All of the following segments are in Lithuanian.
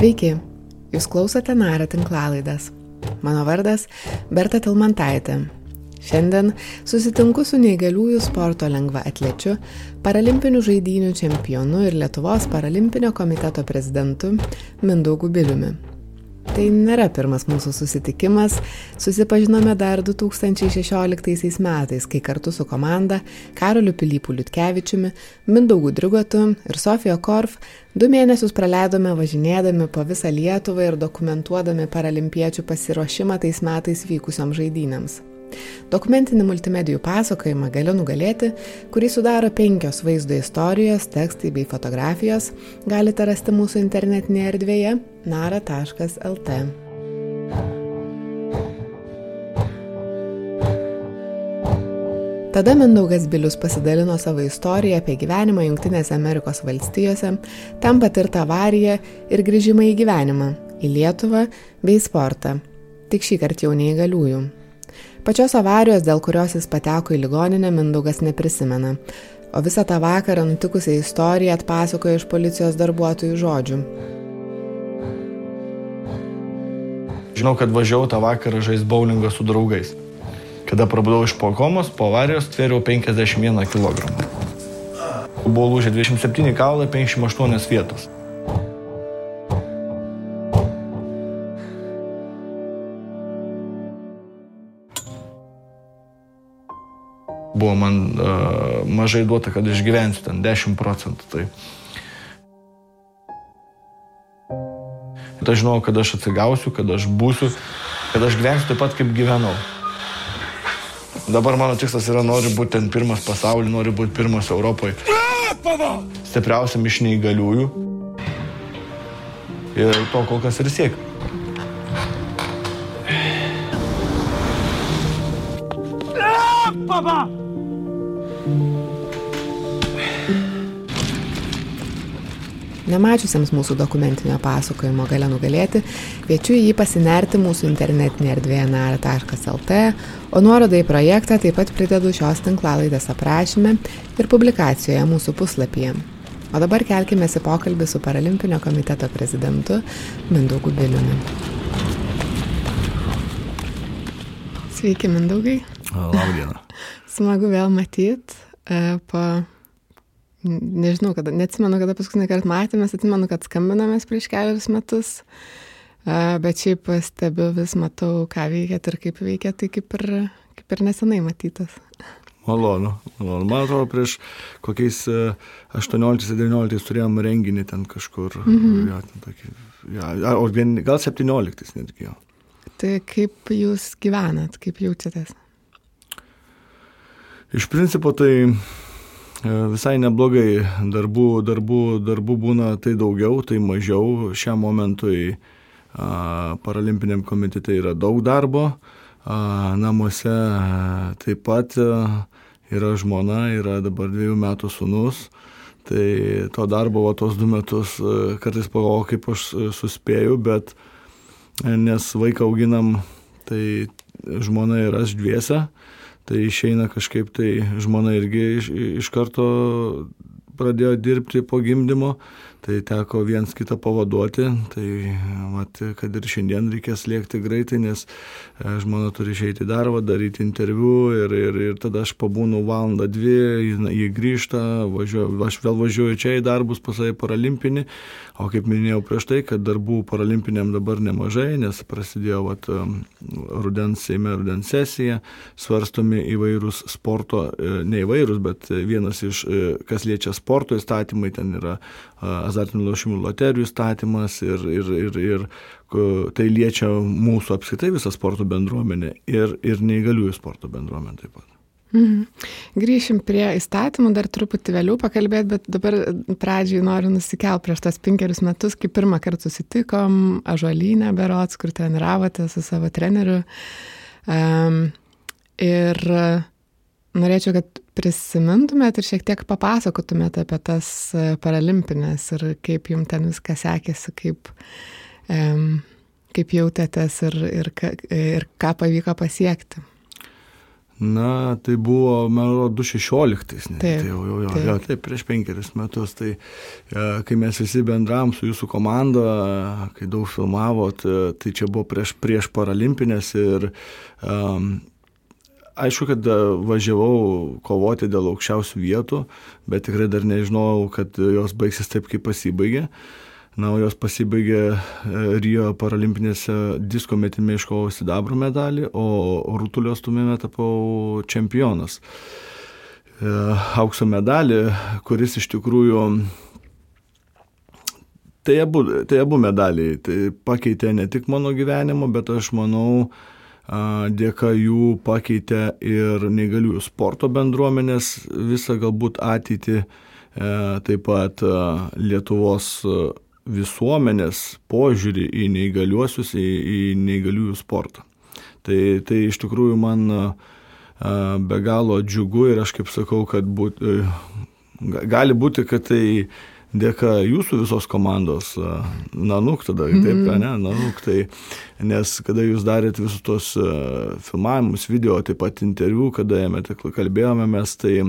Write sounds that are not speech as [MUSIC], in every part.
Sveiki, jūs klausote Narą tinklalaidas. Mano vardas Berta Tilmantaitė. Šiandien susitinku su neįgaliųjų sporto lengva atlečiu, paralimpinių žaidynių čempionu ir Lietuvos paralimpinio komiteto prezidentu Mindaugu Biliumi. Tai nėra pirmas mūsų susitikimas, susipažinome dar 2016 metais, kai kartu su komanda Karoliu Pilypų Liutkevičiumi, Mindaugu Drigotu ir Sofija Korf du mėnesius praleidome važinėdami po visą Lietuvą ir dokumentuodami paralimpiečių pasiruošimą tais metais vykusiam žaidynėms. Dokumentinį multimedijų pasakojimą galiu nugalėti, kurį sudaro penkios vaizdo istorijos, tekstai bei fotografijos, galite rasti mūsų internetinėje erdvėje nara.lt. Tada Mindaugas Bilius pasidalino savo istoriją apie gyvenimą Junktinėse Amerikos valstijose, tam patirtą avariją ir grįžimą į gyvenimą, į Lietuvą bei sportą. Tik šį kartą jau neįgaliųjų. Pačios avarijos, dėl kurios jis pateko į ligoninę, Mindaugas neprisimena, o visą tą vakarą nutikusią istoriją atpasakoja iš policijos darbuotojų žodžių. Žinau, kad važiavau tą vakarą žais bowlingą su draugais. Kada prabudau iš pokomos, po avarijos tvėriau 51 kg. Buvo lūžę 27 kaulai, 58 vietos. Buvo man uh, mažai duota, kad išgyvensiu ten 10 procentų. Tai. Aš žinau, kad aš atsigausiu, kad aš būsiu, kad aš gyvensiu taip pat, kaip gyvenau. Dabar mano tikslas yra, noriu būti ten pirmas pasaulyje, noriu būti pirmas Europoje. Stipriausiam iš neįgaliųjų. Ir to kol kas ir siekiu. Nemačiusiems mūsų dokumentinio pasakojimo gale nugalėti, kviečiu jį pasinerti mūsų internetinė erdvėje nara.lt, o nuorodą į projektą taip pat pridedu šios tinklalaidės aprašyme ir publikacijoje mūsų puslapyje. O dabar kelkime į pokalbį su Paralimpinio komiteto prezidentu Mindaugu Biliumi. Sveiki, Mindaugai. Labdiena. Smagu vėl matyti e, po nežinau, kada, neatsimenu, kada paskutinį kartą matėmės, atsimenu, kad skambinamės prieš kelius metus, bet šiaip stebiu vis matau, ką veikiat ir kaip veikiat, tai kaip ir, kaip ir nesenai matytas. Malonu, malonu. Man atrodo, prieš kokiais 18-19 turėjom renginį ten kažkur. Mhm. Ja, ten tokį, ja, o vien, gal 17 netgi jau. Tai kaip jūs gyvenat, kaip jaučiatės? Iš principo tai E, visai neblogai darbų, darbų, darbų būna tai daugiau, tai mažiau. Šiam momentui a, paralimpiniam komitete yra daug darbo, a, namuose taip pat yra žmona, yra dabar dviejų metų sunus. Tai to darbo, va, tos du metus kartais pagalvoju, kaip aš suspėju, bet nes vaiką auginam, tai žmona ir aš dviese tai išeina kažkaip tai žmona irgi iš, iš karto pradėjo dirbti po gimdymo, tai teko viens kitą pavaduoti, tai mat, kad ir šiandien reikės lėkti greitai, nes e, žmona turi išeiti į darbą, daryti interviu ir, ir, ir tada aš pabūnu valandą, dvi, jį grįžta, važiuoju, aš vėl važiuoju čia į darbus pasai paralimpinį, o kaip minėjau prieš tai, kad darbų paralimpiniam dabar nemažai, nes prasidėjo vat, rudens Seime, rudens sesija, svarstomi įvairūs sporto, e, ne įvairūs, bet vienas iš, e, kas liečia sporto įstatymai, ten yra azartinių lošimų loterijų statymas ir, ir, ir, ir tai liečia mūsų apskritai visą sporto bendruomenę ir, ir neįgaliųjų sporto bendruomenę taip pat. Mhm. Grįšim prie įstatymų, dar truputį vėliau pakalbėti, bet dabar pradžiai noriu nusikelti prieš tas penkerius metus, kai pirmą kartą susitikom Ažuolynę Berots, kur treniravote su savo treneriu. Um, ir norėčiau, kad prisimintumėt ir šiek tiek papasakotumėt apie tas e, paralimpinės ir kaip jums ten viskas sekėsi, kaip, kaip jautėtės ir, ir, ir ką pavyko pasiekti? Na, tai buvo, man atrodo, 2016. Taip, tai jau, jau, jau, taip. jau, taip, prieš penkerius metus. Tai e, kai mes visi bendram su jūsų komanda, kai daug filmavot, e, tai čia buvo prieš, prieš paralimpinės ir um, aišku, kad važiavau kovoti dėl aukščiausių vietų, bet tikrai dar nežinojau, kad jos baigsis taip, kaip pasibaigė. Uh, Na, o jos pasibaigė e, Rio paralimpinėse disko metime iškovau sidabro medalį, o rutulio stumime tapau čempionas. E, aukso medalį, kuris iš tikrųjų Tai abu, tai abu medaliai tai pakeitė ne tik mano gyvenimo, bet aš manau, dėka jų pakeitė ir neįgaliųjų sporto bendruomenės visą galbūt ateitį, e, taip pat Lietuvos visuomenės požiūrį į neįgaliuosius, į, į neįgaliųjų sportą. Tai, tai iš tikrųjų man be galo džiugu ir aš kaip sakau, kad būt, e, gali būti, kad tai dėka jūsų visos komandos, Nanuk tada, mm -hmm. taip, mhm. ne, Nanuk, tai, nes kada jūs darėt visus tos filmavimus, video, taip pat interviu, kada jame kalbėjome mes, tai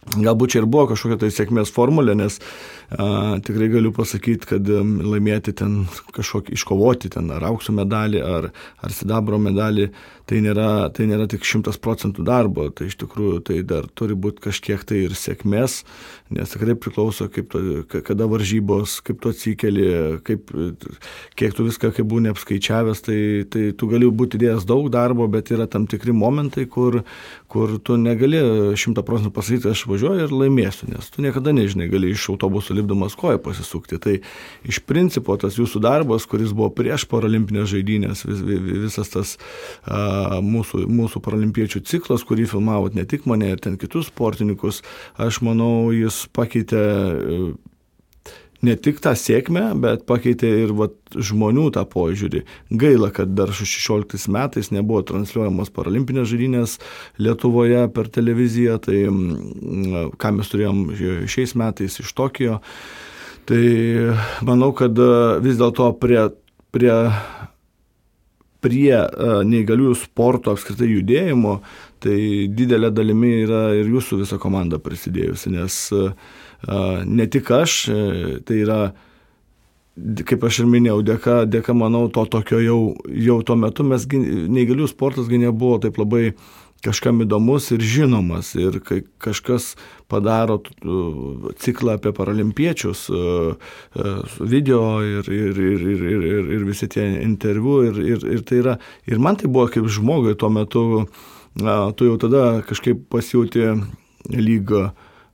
Galbūt čia ir buvo kažkokia tai sėkmės formulė, nes a, tikrai galiu pasakyti, kad laimėti ten kažkokį, iškovoti ten ar aukso medalį, ar, ar sidabro medalį, tai nėra, tai nėra tik šimtas procentų darbo, tai iš tikrųjų tai dar turi būti kažkiek tai ir sėkmės, nes tikrai priklauso, kaip to, kada varžybos, kaip tu atsikeli, kaip, kiek tu viską kaip būni apskaičiavęs, tai, tai tu gali būti įdėjęs daug darbo, bet yra tam tikri momentai, kur, kur tu negali šimta procentų pasakyti, aš važiuoju ir laimėsiu, nes tu niekada nežinai, gali iš autobuso lipdamas koją pasisukti. Tai iš principo tas jūsų darbas, kuris buvo prieš paralimpinės žaidynės, vis, visas tas a, mūsų, mūsų paralimpiečių ciklas, kurį filmavot ne tik mane ir ten kitus sportininkus, aš manau, jis pakeitė ne tik tą sėkmę, bet pakeitė ir vat, žmonių tą požiūrį. Gaila, kad dar 16 metais nebuvo transliuojamos paralimpinės žaidynės Lietuvoje per televiziją, tai mm, ką mes turėjom šiais metais iš Tokijo. Tai manau, kad e, vis dėlto prie, prie, prie e, neįgaliųjų sporto apskritai judėjimo, tai didelė dalimi yra ir jūsų visa komanda prisidėjusi, nes uh, ne tik aš, e, tai yra, kaip aš ir minėjau, dėka, dėka manau, to tokio jau, jau tuo metu mes, neįgalių sportasgi nebuvo taip labai kažkam įdomus ir žinomas. Ir kai kažkas padaro ciklą apie paralimpiečius, video ir, ir, ir, ir, ir, ir, ir visi tie interviu, ir, ir, ir tai yra, ir man tai buvo kaip žmogui tuo metu, tu jau tada kažkaip pasijūti lygą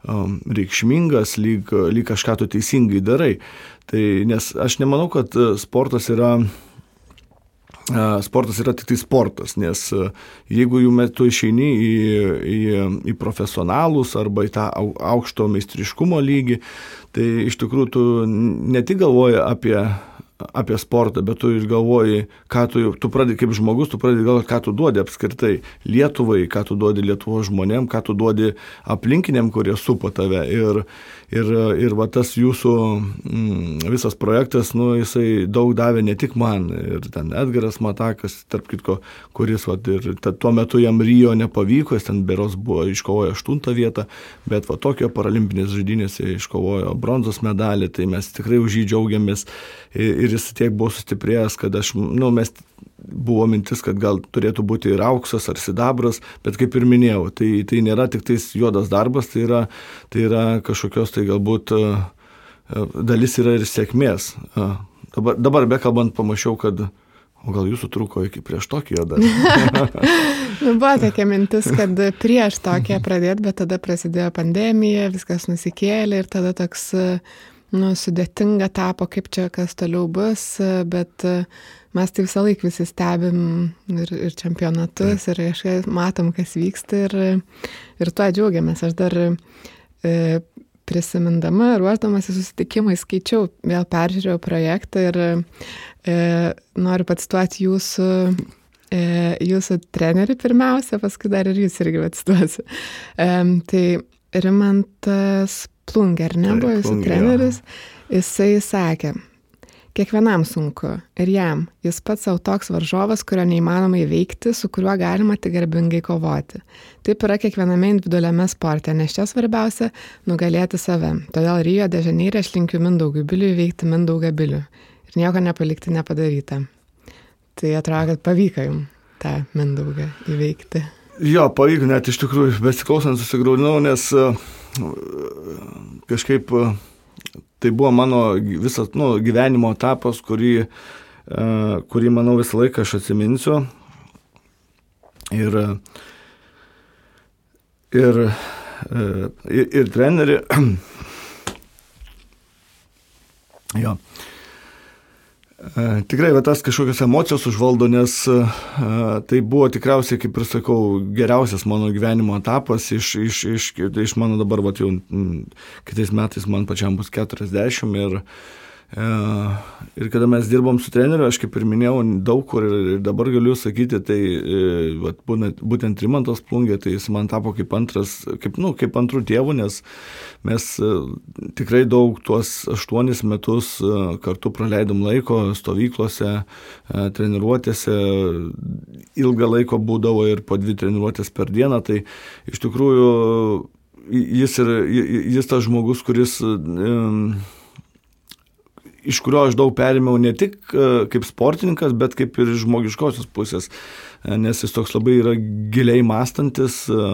um, reikšmingas, lyg, lyg kažką tu teisingai darai. Tai, nes aš nemanau, kad sportas yra sportas yra tik tai sportas, nes jeigu jų metu išeini į, į, į profesionalus arba į tą aukšto meistriškumo lygį, tai iš tikrųjų tu ne tik galvoji apie apie sportą, bet tu ir galvoji, ką tu, tu pradedi kaip žmogus, tu pradedi galvoti, ką tu duodi apskritai Lietuvai, ką tu duodi Lietuvos žmonėm, ką tu duodi aplinkiniam, kurie supa tave. Ir, ir, ir va tas jūsų mm, visas projektas, nu, jisai daug davė ne tik man, ir ten Edgaras Matakas, tarp kitko, kuris va, ir ta, tuo metu jam Rio nepavyko, jis ten beros buvo iškovojo aštuntą vietą, bet va tokio paralimpinės žaidynėse iškovojo bronzos medalį, tai mes tikrai už jį džiaugiamės. Ir jis tiek buvo sustiprėjęs, kad aš, nu, mes buvo mintis, kad gal turėtų būti ir auksas ar sidabras, bet kaip ir minėjau, tai, tai nėra tik tais juodas darbas, tai yra, tai yra kažkokios tai galbūt e, e, dalis yra ir sėkmės. E, dabar, dabar bekalbant, pamačiau, kad O gal jūsų trūko iki prieš Tokijo dar? [LAUGHS] nu, buvo tokia mintis, kad prieš Tokiją pradėti, bet tada prasidėjo pandemija, viskas nusikėlė ir tada toks nu, sudėtinga tapo, kaip čia kas toliau bus, bet mes tai visą laiką visi stebim ir, ir čempionatus, ir kažkaip matom, kas vyksta ir, ir tuo džiaugiamės. Aš dar e, prisimindama, ruoždamas į susitikimą, skaičiau, vėl peržiūrėjau projektą ir e, noriu pacituoti jūsų, e, jūsų trenerį pirmiausia, paskui dar ir jūs irgi pacituosiu. E, tai Rimantas Plunger, nebuvo jūsų treneris, jisai sakė, Kiekvienam sunku. Ir jam. Jis pats savo toks varžovas, kurio neįmanoma įveikti, su kuriuo galima tik garbingai kovoti. Taip yra kiekviename individualiame sporte, nes čia svarbiausia - nugalėti save. Todėl Rio de Žaneirė aš linkiu Mindaugui Biliui įveikti Mindaugą Bilių. Ir nieko nepalikti nepadaryta. Tai atrodo, kad pavyko jums tą Mindaugą įveikti. Jo, pavyko, net iš tikrųjų, besiklausant susigraudinau, nes uh, kažkaip uh, tai buvo mano visas nu, gyvenimo etapas, kurį, uh, kurį, manau, visą laiką aš atsiminsiu. Ir, ir, ir, ir treneri. [CLEARS THROAT] jo. Tikrai, va, tas kažkokios emocijos užvaldo, nes tai buvo tikriausiai, kaip ir sakau, geriausias mano gyvenimo etapas iš, iš, iš, iš mano dabar, va, jau kitais metais man pačiam bus 40 ir ir kada mes dirbom su treneriu, aš kaip ir minėjau, daug kur ir dabar galiu sakyti, tai e, vat, būtent Rimantas plungė, tai jis man tapo kaip antras, kaip, nu, kaip antrų tėvų, nes mes e, tikrai daug tuos aštuonis metus kartu praleidom laiko stovyklose, treniruotėse, ilgą laiko būdavo ir po dvi treniruotės per dieną, tai iš tikrųjų jis, ir, jis tas žmogus, kuris iš kurio aš daug perėmiau ne tik e, kaip sportininkas, bet kaip ir žmogiškosios pusės, e, nes jis toks labai yra giliai mąstantis, e,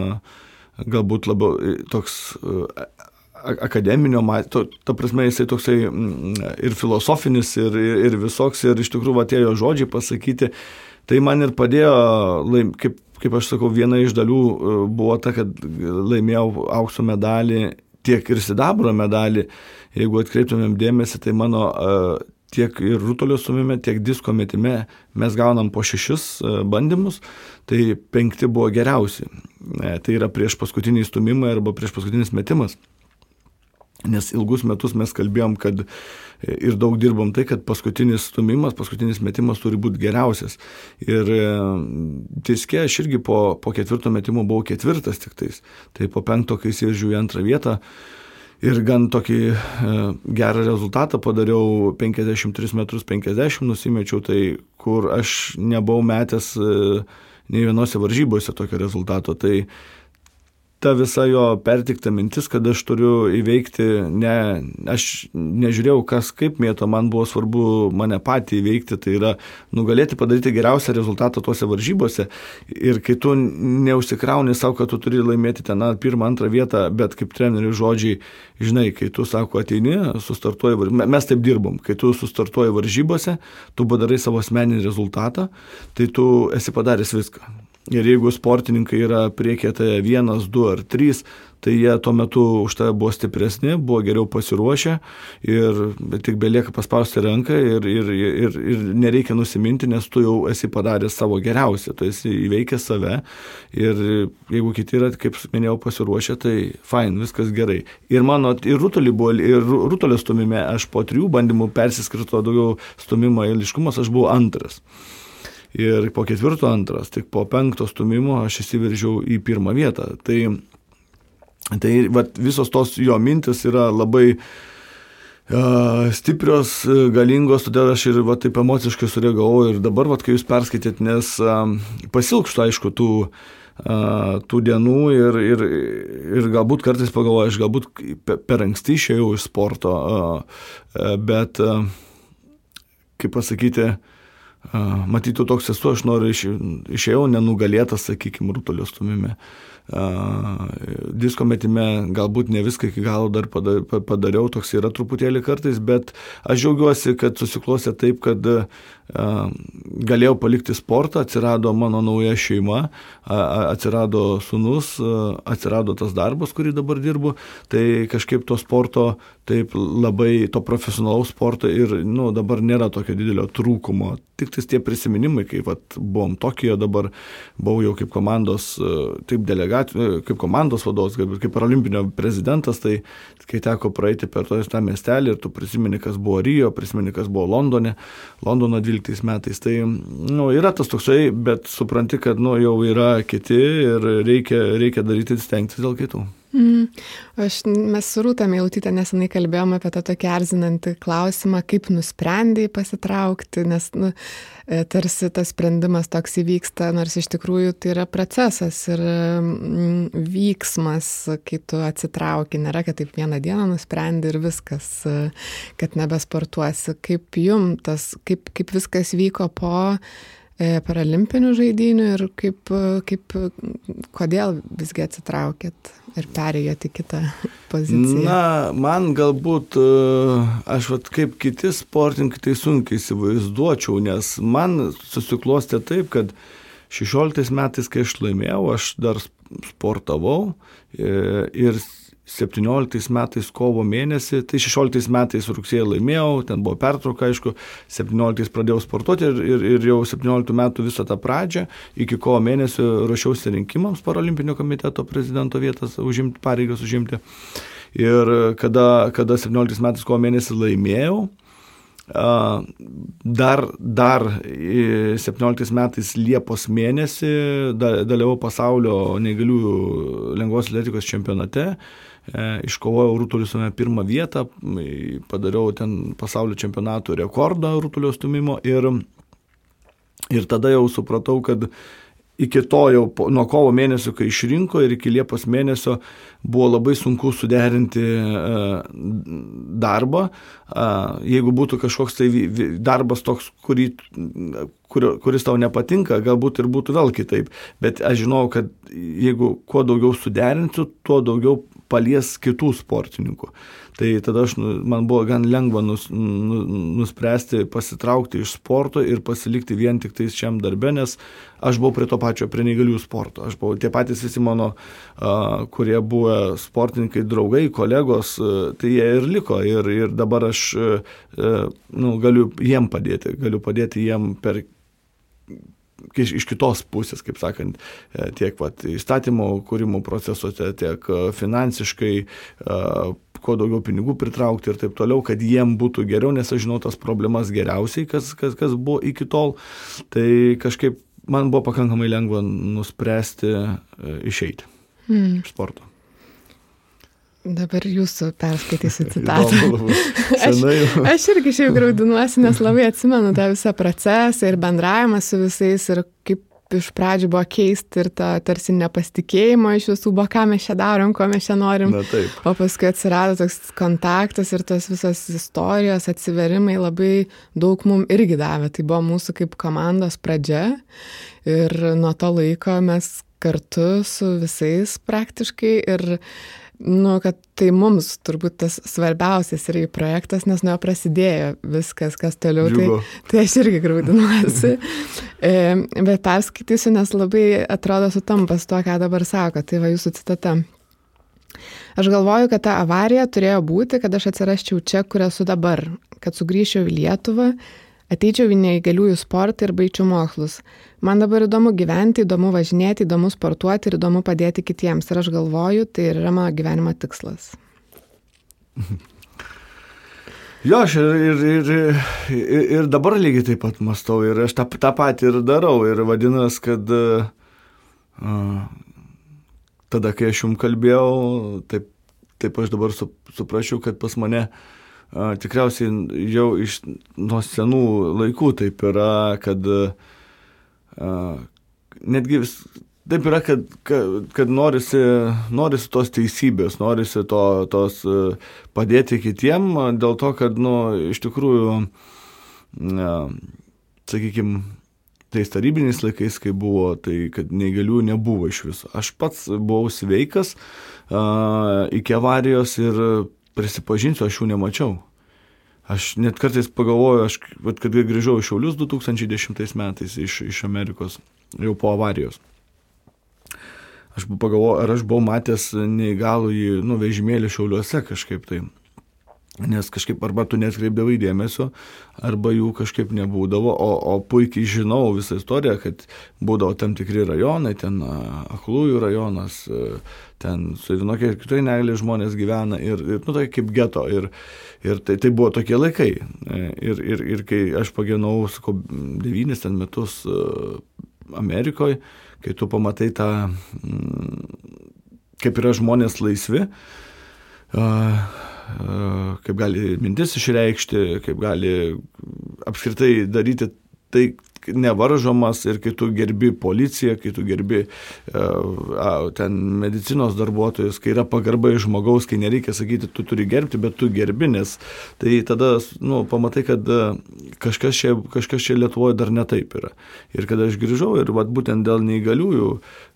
galbūt labiau toks akademinio, to, ta prasme jisai toksai ir filosofinis, ir, ir visoks, ir iš tikrųjų atėjo žodžiai pasakyti, tai man ir padėjo, laim, kaip, kaip aš sakau, viena iš dalių buvo ta, kad laimėjau aukso medalį, tiek ir sidabro medalį, jeigu atkreiptumėm dėmesį, tai mano tiek ir rutulio sumime, tiek disko metime mes gaunam po šešis bandymus, tai penkti buvo geriausi. E, tai yra prieš paskutinį stumimą arba prieš paskutinis metimas. Nes ilgus metus mes kalbėjom, kad ir daug dirbom tai, kad paskutinis stumimas, paskutinis metimas turi būti geriausias. Ir tiskė aš irgi po, po ketvirto metimo buvau ketvirtas tik tais. Tai po penkto, kai įsivežiu į antrą vietą, ir gan tokį e, gerą rezultatą padariau 53 metrus 50 nusimečiau, tai kur aš nebuvau metęs e, nei vienose varžybose tokio rezultato. Tai ta visa jo pertikta mintis, kad aš turiu įveikti, ne, aš nežiūrėjau, kas kaip mėto, man buvo svarbu mane patį įveikti, tai yra nugalėti, padaryti geriausią rezultatą tuose varžybose. Ir kai tu neusikrauni savo, kad tu turi laimėti ten pirmą, antrą vietą, bet kaip trenerių žodžiai, žinai, kai tu sako ateini, sustartuoji, mes taip dirbom, kai tu sustartuoji varžybose, tu padarai savo asmeninį rezultatą, tai tu esi padaręs viską. Ir jeigu sportininkai yra priekėte vienas, du ar trys, tai jie tuo metu už tave buvo stipresni, buvo geriau pasiruošę ir tik belieka paspausti ranką ir, ir, ir, ir nereikia nusiminti, nes tu jau esi padaręs savo geriausią, tu esi įveikęs save ir jeigu kiti yra, kaip minėjau, pasiruošę, tai fain, viskas gerai. Ir mano, ir rutulį buvo, ir rutulio stumime aš po trijų bandymų persiskirto daugiau stumimo eiliškumas, aš buvau antras. Ir po ketvirto antras, tik po penkto stumimo aš įsiveržiau į pirmą vietą. Tai, tai vat, visos tos jo mintis yra labai stiprios, galingos, todėl aš ir va, taip emociškai sureagavau ir dabar, va, kai jūs perskaitėt, nes pasilgstu, aišku, tų tų dienų ir, ir, ir galbūt kartais pagalvoju, aš galbūt per anksti išėjau iš sporto, bet, kaip pasakyti, matytų toks esu, aš noriu iš, išėjau nenugalėtas, sakykime, rutulio stumime. Disko metime galbūt ne viską iki galo dar padariau, toks yra truputėlį kartais, bet aš džiaugiuosi, kad susiklosė taip, kad galėjau palikti sportą, atsirado mano nauja šeima, atsirado sunus, atsirado tas darbas, kurį dabar dirbu, tai kažkaip to sporto, taip labai to profesionalaus sporto ir nu, dabar nėra tokio didelio trūkumo. Tik tais tie prisiminimai, kai vat, buvom Tokijo, dabar buvau jau kaip komandos, taip delegat, kaip komandos vadovas, kaip, kaip paralimpinio prezidentas, tai kai teko praeiti per to tą miestelį ir tu prisimeni, kas buvo Rijo, prisimeni, kas buvo Londone, Londono 12 12 metais. Tai nu, yra tas toksai, bet supranti, kad nu, jau yra kiti ir reikia, reikia daryti ir stengtis dėl kitų. Mm. Aš, mes su Rūta Meilutytė nesenai kalbėjome apie tą tokį erzinantį klausimą, kaip nusprendėjai pasitraukti, nes nu, e, tarsi tas sprendimas toks įvyksta, nors iš tikrųjų tai yra procesas ir mm, vyksmas, kai tu atsitrauki, nėra, kad taip vieną dieną nusprendi ir viskas, e, kad nebesportuosi. Kaip jum tas, kaip, kaip viskas vyko po e, paralimpinių žaidinių ir kaip, kaip, kodėl visgi atsitraukėt? ir perėjot į kitą [LAUGHS] poziciją? Na, man galbūt, e, aš vat, kaip kiti sportininkai tai sunkiai įsivaizduočiau, nes man susiklostė taip, kad 16 metais, kai aš laimėjau, aš dar sportavau e, ir 17 metais kovo mėnesį, tai 16 metais rugsėje laimėjau, ten buvo pertrauka, aišku, 17 pradėjau sportuoti ir, ir, ir jau 17 metų visą tą pradžią, iki kovo mėnesio ruošiausi rinkimams Paralimpinio komiteto prezidento vietas užimti, pareigas užimti. Ir kada, kada 17 metais kovo mėnesį laimėjau, Dar, dar 17 metais Liepos mėnesį dalyvau pasaulio neįgaliųjų lengvos atletikos čempionate iškovojau rutulio pirmą vietą, padariau ten pasaulio čempionato rekordą rutulio stumimo ir, ir tada jau supratau, kad iki to jau nuo kovo mėnesio, kai išrinko ir iki Liepos mėnesio buvo labai sunku suderinti e, darbą. E, jeigu būtų kažkoks tai darbas toks, kurį, kur, kuris tau nepatinka, galbūt ir būtų vėl kitaip. Bet aš žinau, kad jeigu kuo daugiau suderinsiu, tuo daugiau palies kitų sportininkų. Tai tada aš, nu, man buvo gan lengva nus, nu, nuspręsti pasitraukti iš sporto ir pasilikti vien tik tais šiam darbė, nes aš buvau prie to pačio, prie neįgalių sporto. Aš buvau, tie patys visi mano, uh, kurie buvo sportininkai, draugai, kolegos, uh, tai jie ir liko. Ir, ir dabar aš uh, nu, galiu jiem padėti, galiu padėti jiem per iš kitos pusės, kaip sakant, e, tiek vat, įstatymo kūrimo procesuose, tiek e, finansiškai, e, kuo daugiau pinigų pritraukti ir taip toliau, kad jiem būtų geriau, nes aš žinau tas problemas geriausiai, kas, kas, kas buvo iki tol. Tai kažkaip man buvo pakankamai lengva nuspręsti išeiti hmm. iš sporto. Dabar jūsų perskaitysiu [LAUGHS] citatą. aš, aš irgi šiaip [LAUGHS] graudinuosi, nes labai atsimenu tą visą procesą ir bendravimą su visais ir kaip iš pradžių buvo keisti ir ta tarsi nepasitikėjimo iš visų, buvo ką mes čia darom, ko mes čia norim. Na, taip. o paskui atsirado toks kontaktas ir tos visos istorijos, atsiverimai labai daug mum irgi davė. Tai buvo mūsų kaip komandos pradžia ir nuo to laiko mes kartu su visais praktiškai ir nu, kad tai mums turbūt tas svarbiausias yra projektas, nes nuo jo prasidėjo viskas, kas toliau. Tai, tai aš irgi graudinuosi. [LAUGHS] e, bet perskaitysiu, nes labai atrodo sutampa su tuo, ką dabar sako. Tai va jūsų citata. Aš galvoju, kad ta avarija turėjo būti, kad aš atsirasčiau čia, kur esu dabar, kad sugrįžčiau į Lietuvą, ateičiau į neįgaliųjų sportą ir baigčiau mokslus. Man dabar įdomu gyventi, įdomu važinėti, įdomu sportuoti ir įdomu padėti kitiems. Ir aš galvoju, tai yra mano gyvenimo tikslas. [LAUGHS] Jo, aš ir, ir, ir, ir, dabar lygiai taip pat mastau ir aš tą, tą patį ir darau. Ir vadinasi, kad uh, tada, kai aš jums kalbėjau, taip, taip aš dabar su, suprašiau, kad pas mane uh, tikriausiai jau iš nuo senų laikų taip yra, kad netgi vis, taip yra, kad, kad, kad norisi, norisi tos teisybės, norisi to, tos padėti kitiem, dėl to, kad, nu, iš tikrųjų, sakykime, tais tarybiniais laikais, kai buvo, tai kad neįgalių nebuvo iš viso. Aš pats buvau sveikas uh, iki avarijos ir prisipažinsiu, aš jų nemačiau. Aš net kartais pagalvoju, aš, kad grįžau iš Šiaulius 2010 metais iš, iš Amerikos, jau po avarijos. Aš pagalvoju, ar aš buvau matęs neįgalų į nu, vežimėlį Šiauliuose kažkaip tai nes kažkaip arba tu netkreipdavai dėmesio, arba jų kažkaip nebūdavo, o, o puikiai žinau visą istoriją, kad būdavo tam tikri rajonai, ten Aklųjų rajonas, ten su vienokie ir kitai negalė žmonės gyvena ir, ir nu, tai kaip geto. Ir, ir tai, tai buvo tokie laikai. E, ir, ir, ir kai aš pagyvenau, sakau, devynis ten metus Amerikoje, kai tu pamatai tą, kaip yra žmonės laisvi, kaip gali mintis išreikšti, kaip gali apskritai daryti tai, nevaržomas ir kai tu gerbi policiją, kai tu gerbi uh, ten medicinos darbuotojus, kai yra pagarba iš žmogaus, kai nereikia sakyti, tu turi gerbti, bet tu gerbi, nes tai tada, nu, pamatai, kad kažkas čia, kažkas čia Lietuvoje dar netaip yra. Ir kada aš grįžau ir vat, būtent dėl neįgaliųjų,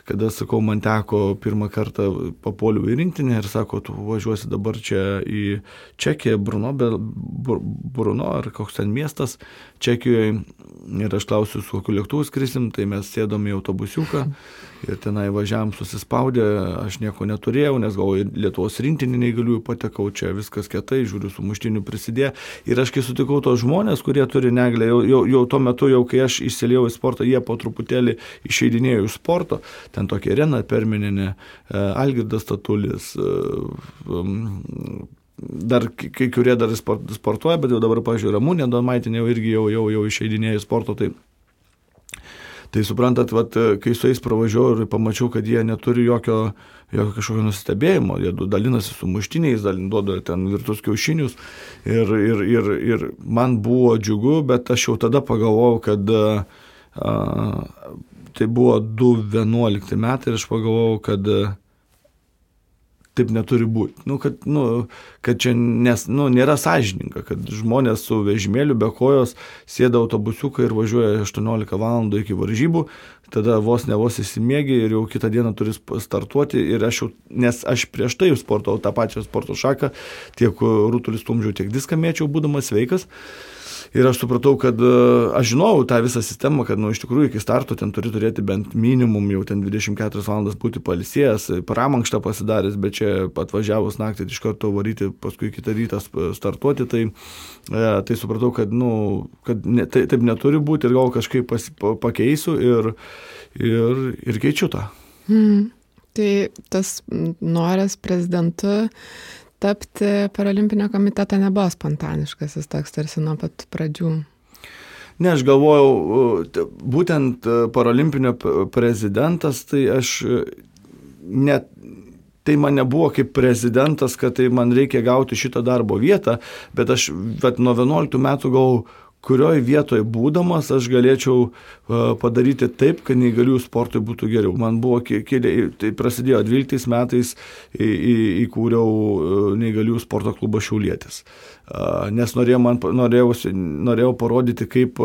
kada, sakau, man teko pirmą kartą papoliu į rinktinę ir sako, tu važiuosi dabar čia į Čekiją, Bruno, Bruno ar koks ten miestas Čekijoje. Ir aš klausiu, su kokiu lėktuvu skrisim, tai mes sėdom į autobusiuką ir tenai važiavam susispaudę, aš nieko neturėjau, nes gal Lietuvos rinktinį neįgaliųjų patekau, čia viskas kietai, žiūriu, su muštiniu prisidėjo. Ir aš kai sutikau tos žmonės, kurie turi neglę, jau, jau, jau tuo metu, jau kai aš įsiliejau į sportą, jie po truputėlį išeidinėjo iš sporto, ten tokia Rena Permininė, e, Algirdas Tatulis, e, dar kai kurie dar sportuoja, bet jau dabar, pažiūrėjau, Ramūnė Donmaitinė irgi jau, jau, jau išeidinėjo į sporto. Tai Tai suprantat, vat, kai su jais pravažiavau ir pamačiau, kad jie neturi jokio, jokio kažkokio nustebėjimo, jie dalinasi su muštiniais, duoda ten virtus kiaušinius ir, ir, ir, ir man buvo džiugu, bet aš jau tada pagalvojau, kad a, tai buvo 2011 metai ir aš pagalvojau, kad a, taip neturi būti. Nu, kad, nu, kad čia nes, nu, nėra sąžininga, kad žmonės su vežimėliu be kojos sėda autobusiuką ir važiuoja 18 val. iki varžybų, tada vos ne vos įsimėgi ir jau kitą dieną turi startuoti. Ir aš jau, nes aš prieš tai sportau tą pačią sporto šaką, tiek rūtulis stumdžiau, tiek diską mėčiau, būdamas sveikas. Ir aš supratau, kad e, aš žinojau tą visą sistemą, kad nu, iš tikrųjų iki starto ten turi turėti bent minimum jau ten 24 valandas būti palisėjęs, pramankštą pasidaręs, bet čia atvažiavus naktį iš karto varyti, paskui kitą rytą startuoti, tai, e, tai supratau, kad, nu, kad ne, tai, taip neturi būti ir gal kažkaip pas, pakeisiu ir, ir, ir keičiu tą. Hmm. Tai tas noras prezidentu tapti paralimpinio komiteto nebuvo spontaniškas, jis toks tarsi nuo pat pradžių. Ne, aš galvojau, būtent paralimpinio prezidentas, tai aš net tai man nebuvo kaip prezidentas, kad tai man reikia gauti šitą darbo vietą, bet aš bet nuo 11 metų galvojau, kurioje vietoje būdamas aš galėčiau padaryti taip, kad neįgaliųjų sportui būtų geriau. Man buvo tai prasidėjo 12 metais įkūriau neįgaliųjų sporto klubą Šiaulėtis. Nes norėjau, man, norėjau, norėjau parodyti, kaip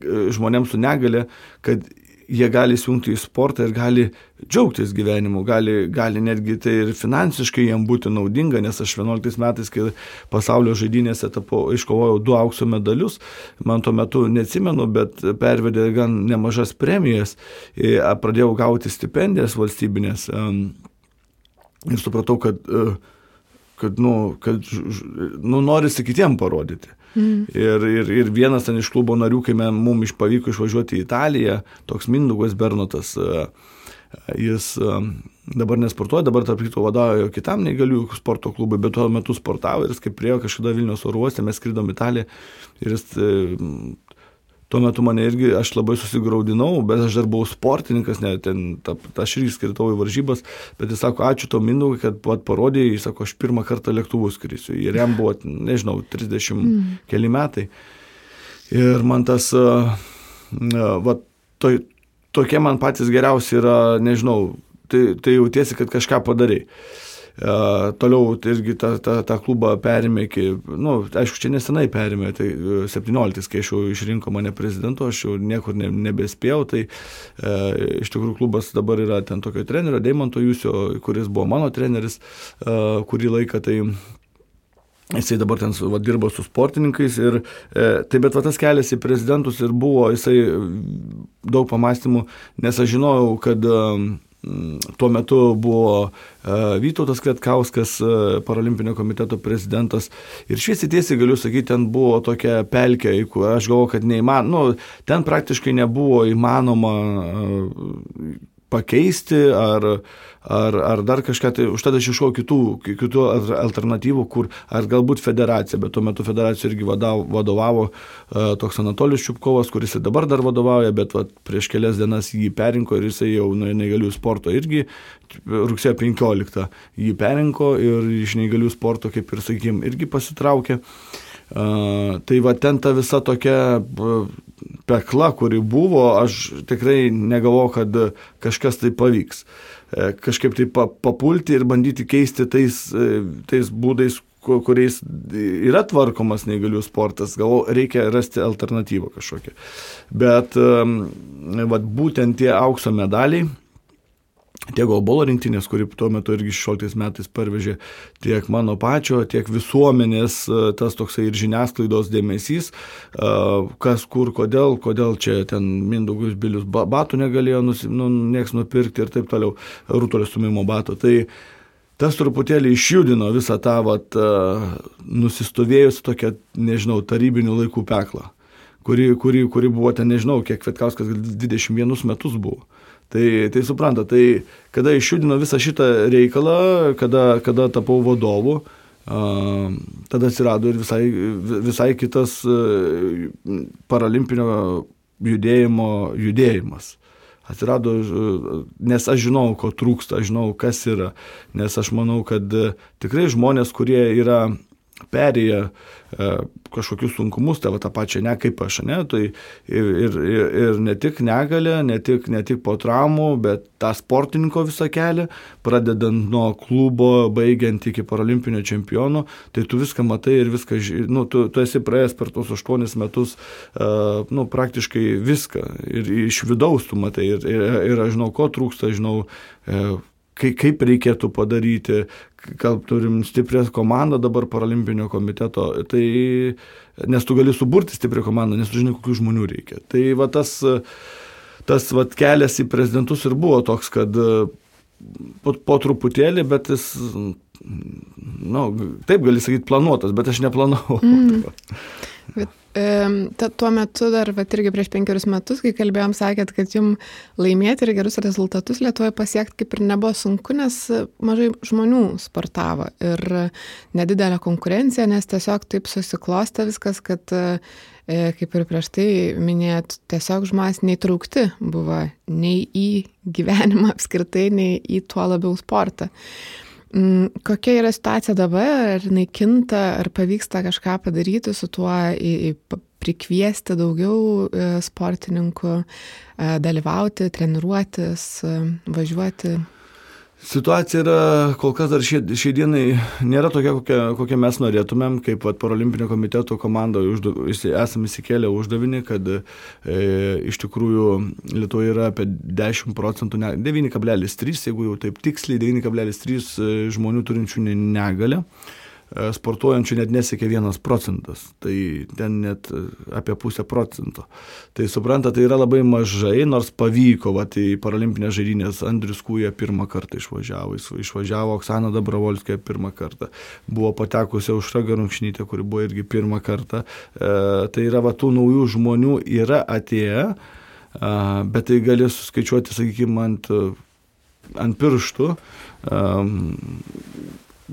žmonėms su negale, kad jie gali įsijungti į sportą ir gali džiaugtis gyvenimu, gali, gali netgi tai ir finansiškai jiem būti naudinga, nes aš 11 metais, kai pasaulio žaidynėse tapo, iškovojau du aukso medalius, man tuo metu neatsimenu, bet pervedė gan nemažas premijas, pradėjau gauti stipendijas valstybinės ir supratau, kad, kad, nu, kad nu, norisi kitiem parodyti. Mm. Ir, ir, ir vienas ten iš klubo narių, kai mums pavyko išvažiuoti į Italiją, toks Mindugas Bernotas, e, jis e, dabar nesportuoja, dabar tarp kitų vadovauja kitam negalių sporto klubui, bet tuo metu sportavo ir jis kaip priejo kažkada Vilnius oro uoste, mes skridom Italiją ir jis e, Tuo metu mane irgi, aš labai susigaudinau, bet aš dar buvau sportininkas, ne, ten, ta, ta, aš irgi skritau į varžybas, bet jis sako, ačiū to Mindaugai, kad pat parodė, jis sako, aš pirmą kartą lėktuvų skrisiu. Ir jam buvo, nežinau, 30 mm. keli metai. Ir man tas, uh, uh, va, to, tokie man patys geriausi yra, nežinau, tai, tai jautiesi, kad kažką padarai. Uh, toliau tai irgi tą, tą, tą klubą perėmė iki, na, nu, aišku, čia nesenai perėmė, tai 17, kai aš jau išrinko mane prezidentu, aš jau niekur ne, nebespėjau, tai uh, iš tikrųjų klubas dabar yra ten tokio trenerio, Deimanto Jūsio, kuris buvo mano treneris uh, kurį laiką, tai Jisai dabar ten va, dirbo su sportininkais ir e, tai bet va, tas kelias į prezidentus ir buvo, jisai daug pamastymų, nes aš žinojau, kad e, tuo metu buvo e, Vytautas Kvetkauskas, e, Paralimpinio komiteto prezidentas. Ir šviesiai tiesiai galiu sakyti, ten buvo tokia pelkė, aš galvoju, kad neįmanoma, nu, ten praktiškai nebuvo įmanoma e, pakeisti, ar, ar, ar dar kažką, tai užtat aš ieškau kitų, kitų alternatyvų, kur, ar galbūt federacija, bet tuo metu federacija irgi vadavo, vadovavo uh, toks Anatolijus Čiupkovas, kuris ir dabar dar vadovauja, bet va, prieš kelias dienas jį perinko ir jisai jau nuo neįgalių sporto irgi rugsėjo 15 jį perinko ir iš neįgalių sporto, kaip ir sakykim, irgi pasitraukė. Uh, tai va ten ta visa tokia uh, pekla, kuri buvo, aš tikrai negalvoju, kad kažkas tai pavyks. Uh, kažkaip tai papulti ir bandyti keisti tais, tais būdais, kuriais yra tvarkomas neįgalių sportas, gal reikia rasti alternatyvą kažkokią. Bet um, vat, būtent tie aukso medaliai, tiek golbolo rinktinės, kuri tuo metu irgi 16 metais parvežė, tiek mano pačio, tiek visuomenės, e, tas toksai ir žiniasklaidos dėmesys, e, kas kur, kodėl, kodėl čia ten Mindaugus Bilius batų negalėjo, nusi, nu, nieks nupirkti ir taip toliau, rutulio stumimo bato. Tai tas truputėlį išjudino visą tą vat, e, nusistovėjusi tokią, nežinau, tarybinių laikų peklą, kuri, kuri, kuri buvo ten, nežinau, kiek Vetkauskas 21 metus buvo. Tai, tai supranta, tai kada išjudino visą šitą reikalą, kada, kada tapau vadovu, tada atsirado ir visai, visai kitas paralimpinio judėjimo judėjimas. Atsirado, nes aš žinau, ko trūksta, aš žinau, kas yra, nes aš manau, kad tikrai žmonės, kurie yra perėję e, kažkokius sunkumus, tai va tą pačią ne kaip aš, ne, tai ir, ir, ir ne tik negalė, ne tik, ne tik po traumų, bet tą sportininko visą kelią, pradedant nuo klubo, baigiant iki paralimpinio čempiono, tai tu viską matai ir viską, nu, tu, tu esi praėjęs per tos aštuonis metus, uh, nu, praktiškai viską ir iš vidaus tu matai ir, ir, ir aš žinau, ko trūksta, žinau, uh, kaip reikėtų padaryti, gal turim stiprią komandą dabar paralimpinio komiteto, tai nes tu gali suburti stiprią komandą, nes tu žinai, kokių žmonių reikia. Tai va tas, tas va, kelias į prezidentus ir buvo toks, kad po, po truputėlį, bet jis, nu, taip gali sakyti, planuotas, bet aš neplanavau. Mm. Bet Ta, tuo metu dar, va, irgi prieš penkerius metus, kai kalbėjom, sakėt, kad jums laimėti ir gerus rezultatus Lietuvoje pasiekti kaip ir nebuvo sunku, nes mažai žmonių sportavo ir nedidelė konkurencija, nes tiesiog taip susiklostė viskas, kad, e, kaip ir prieš tai minėjot, tiesiog žmonės neįtraukti buvo nei į gyvenimą apskritai, nei į tuo labiau sportą. Mm, kokia yra situacija dabar, ar jinai kinta, ar pavyksta kažką padaryti su tuo, į, į, prikviesti daugiau e, sportininkų, e, dalyvauti, treniruotis, e, važiuoti? Situacija yra kol kas dar šiai, šiai dienai nėra tokia, kokią, kokią mes norėtumėm, kaip vat, Paralimpinio komiteto komanda uždav, esame įsikėlę uždavinį, kad e, iš tikrųjų Lietuvoje yra apie 10 procentų, 9,3, jeigu jau taip tiksliai, 9,3 e, žmonių turinčių negalę. Ne sportuojančių net nesiekia vienas procentas, tai ten net e, apie pusę procento. Tai supranta, tai yra labai mažai, nors pavyko, va, tai paralimpinės žaidynės Andrius Kūja pirmą kartą išvažiavo, išvažiavo Oksana Dabravolskė pirmą kartą, buvo patekusi Aušra Garunkšnytė, kuri buvo irgi pirmą kartą. E, tai yra, va, tų naujų žmonių yra atėję, e, bet tai gali suskaičiuoti, sakykime, ant, ant pirštų.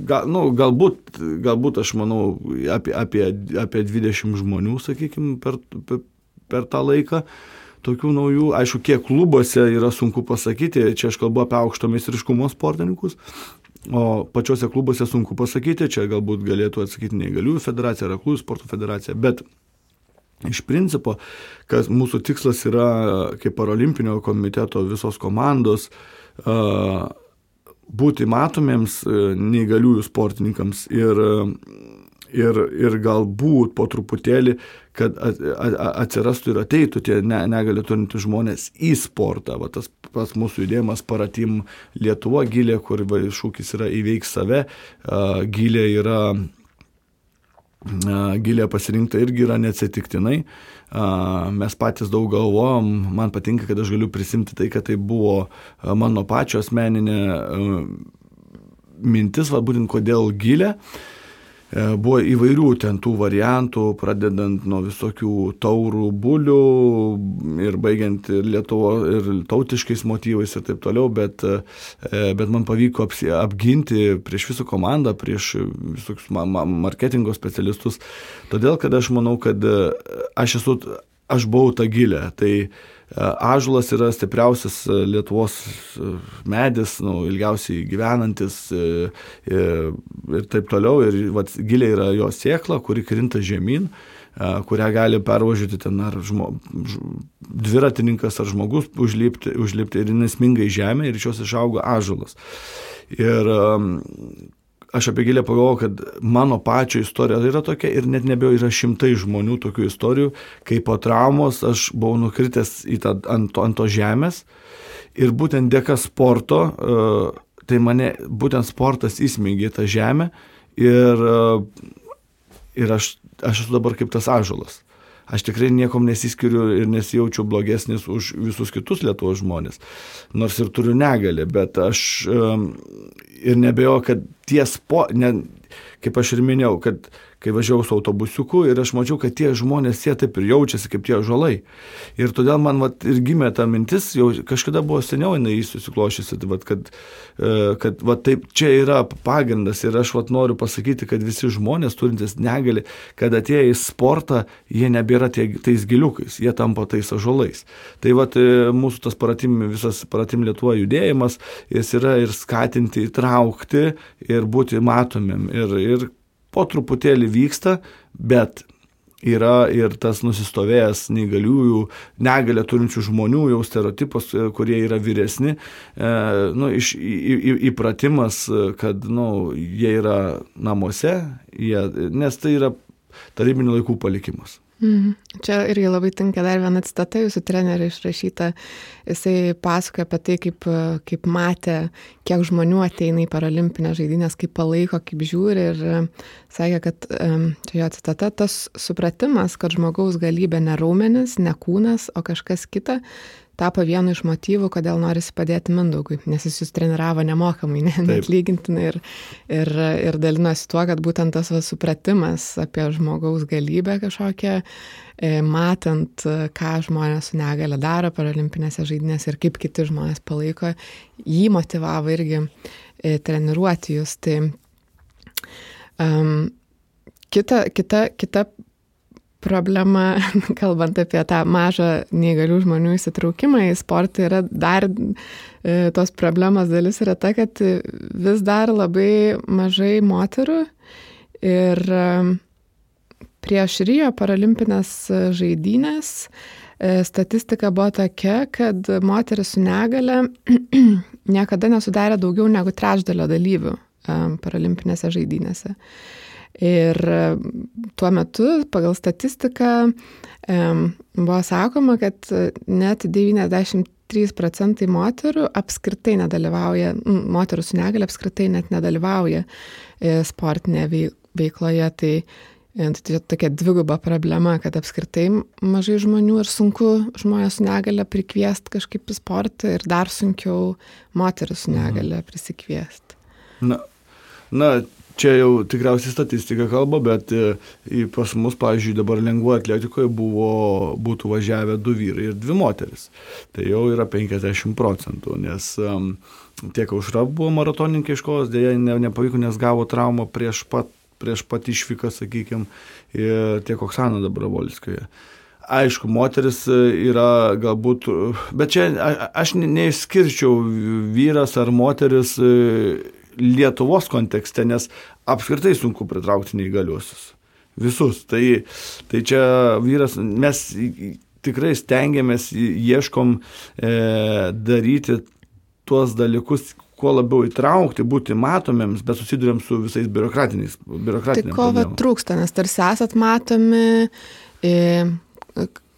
Gal, nu, galbūt, galbūt aš manau apie, apie, apie 20 žmonių, sakykime, per, per, per tą laiką. Tokių naujų, aišku, kiek klubuose yra sunku pasakyti, čia aš kalbu apie aukšto meistriškumo sportininkus, o pačiuose klubuose sunku pasakyti, čia galbūt galėtų atsakyti neįgaliųjų federacija, aklųjų sporto federacija, bet iš principo, kad mūsų tikslas yra kaip paralimpinio komiteto visos komandos, uh, būti matomiems e, neįgaliųjų sportininkams ir, ir, ir galbūt po truputėlį, kad atsirastų ir ateitų tie negalį turintys žmonės į sportą. Va, tas pas mūsų judėjimas Paratim Lietuva gilė, kur va, šūkis yra įveik save, gilė yra gilė pasirinkta irgi yra neatsitiktinai. Mes patys daug galvojom, man patinka, kad aš galiu prisimti tai, kad tai buvo mano pačio asmeninė mintis, va būtent kodėl gilė. Buvo įvairių ten tų variantų, pradedant nuo visokių taurų bulių ir baigiant ir Lietuvo, ir tautiškais motyvais ir taip toliau, bet, bet man pavyko apginti prieš visą komandą, prieš visokius marketingo specialistus, todėl kad aš manau, kad aš esu, aš buvau ta gilė. Tai Ažulas yra stipriausias e, Lietuvos e, medis, nu, ilgiausiai gyvenantis e, ir taip toliau. Ir vat, giliai yra jo sėkla, kuri krinta žemyn kurią gali pervažiuoti ten ar žmo, dviratininkas ar žmogus užlipti, užlipti ir nesmingai žemė ir iš jos išauga ažulas. Ir aš apie gilę pagalvojau, kad mano pačio istorija yra tokia ir net nebėjau yra šimtai žmonių tokių istorijų, kai po traumos aš buvau nukritęs tą, ant, to, ant to žemės ir būtent dėka sporto, e, tai mane būtent sportas įsmeigė tą žemę ir, e, ir aš, aš esu dabar kaip tas ažulas. Aš tikrai niekom nesiskiriu ir nesijaučiu blogesnis už visus kitus Lietuvos žmonės. Nors ir turiu negalę, bet aš um, ir nebejoju, kad ties po, ne, kaip aš ir minėjau, kad kai važiavau su autobusiuku ir aš mačiau, kad tie žmonės jie taip ir jaučiasi kaip tie žalai. Ir todėl man vat, ir gimė ta mintis, jau kažkada buvo seniau jinai susiklošysi, tai vat, kad, e, kad vat, taip čia yra pagrindas ir aš vat, noriu pasakyti, kad visi žmonės turintys negali, kad atėję į sportą, jie nebėra tie, tais giliukais, jie tampa tais žalais. Tai vat, e, mūsų tas paratim, visas paratim Lietuva judėjimas, jis yra ir skatinti, įtraukti ir būti matomim. Ir, ir po truputėlį vyksta, bet yra ir tas nusistovėjęs neįgaliųjų, negalę turinčių žmonių jau stereotipas, e, kurie yra vyresni, e, nu, iš, į, į, įpratimas, kad nu, jie yra namuose, jie, nes tai yra tarybinių laikų palikimas. Mhm. Čia irgi labai tinka dar viena citata jūsų trenerio išrašyta. Jisai pasakoja apie tai, kaip, kaip matė, kiek žmonių ateina į paralimpinės žaidynės, kaip palaiko, kaip žiūri. Ir sakė, kad čia jo citata, tas supratimas, kad žmogaus galybė ne raumenis, ne kūnas, o kažkas kita, tapo vienu iš motyvų, kodėl norisi padėti Mindaugui, nes jis jūs treniravo nemokamai, ne, net lygintinai ir, ir, ir dalinosi tuo, kad būtent tas va, supratimas apie žmogaus galybę kažkokią, e, matant, ką žmonės su negale daro paralimpinėse žaidynėse ir kaip kiti žmonės palaiko, jį motivavo irgi e, treniruoti jūs. Tai um, kita, kita, kita problema, [LAUGHS] kalbant apie tą mažą neįgalių žmonių įsitraukimą į sportą, yra dar e, tos problemos dalis yra ta, kad vis dar labai mažai moterų ir e, prieš Rio paralimpinės žaidynės e, statistika buvo tokia, kad moteris su negale [CLEARS THROAT] niekada nesudarė daugiau negu trečdalio dalyvių paralimpinėse žaidynėse. Ir tuo metu pagal statistiką buvo sakoma, kad net 93 procentai moterų apskritai nedalyvauja, moterų su negali apskritai net nedalyvauja e, sportinėje veikloje. Tai e, Tai tokia dviguba problema, kad apskritai mažai žmonių ir sunku žmonės su negale prikviesti kažkaip į sportą ir dar sunkiau moteris su mhm. negale prisikviesti. Na, na, čia jau tikriausiai statistika kalba, bet e, pas mus, pavyzdžiui, dabar lengvoje atletikoje buvo, būtų važiavę du vyrai ir dvi moteris. Tai jau yra 50 procentų, nes um, tiek aušra buvo maratoninkė iš kovos, dėja ne, nepavyko, nes gavo traumą prieš pat, prieš pat išvyką, sakykime, tiek Oksana Dabravolskoje. Aišku, moteris e, yra galbūt, bet čia aš neišskirčiau vyras ar moteris e, Lietuvos kontekste, nes apskritai sunku pritraukti neįgaliuosius. Visus. Tai, tai čia vyras, mes tikrai stengiamės, ieškom e, daryti tuos dalykus, kuo labiau įtraukti, būti matomiems, bet susidurėm su visais biurokratiniais. Tai ko va trūksta, nes tarsi esat matomi,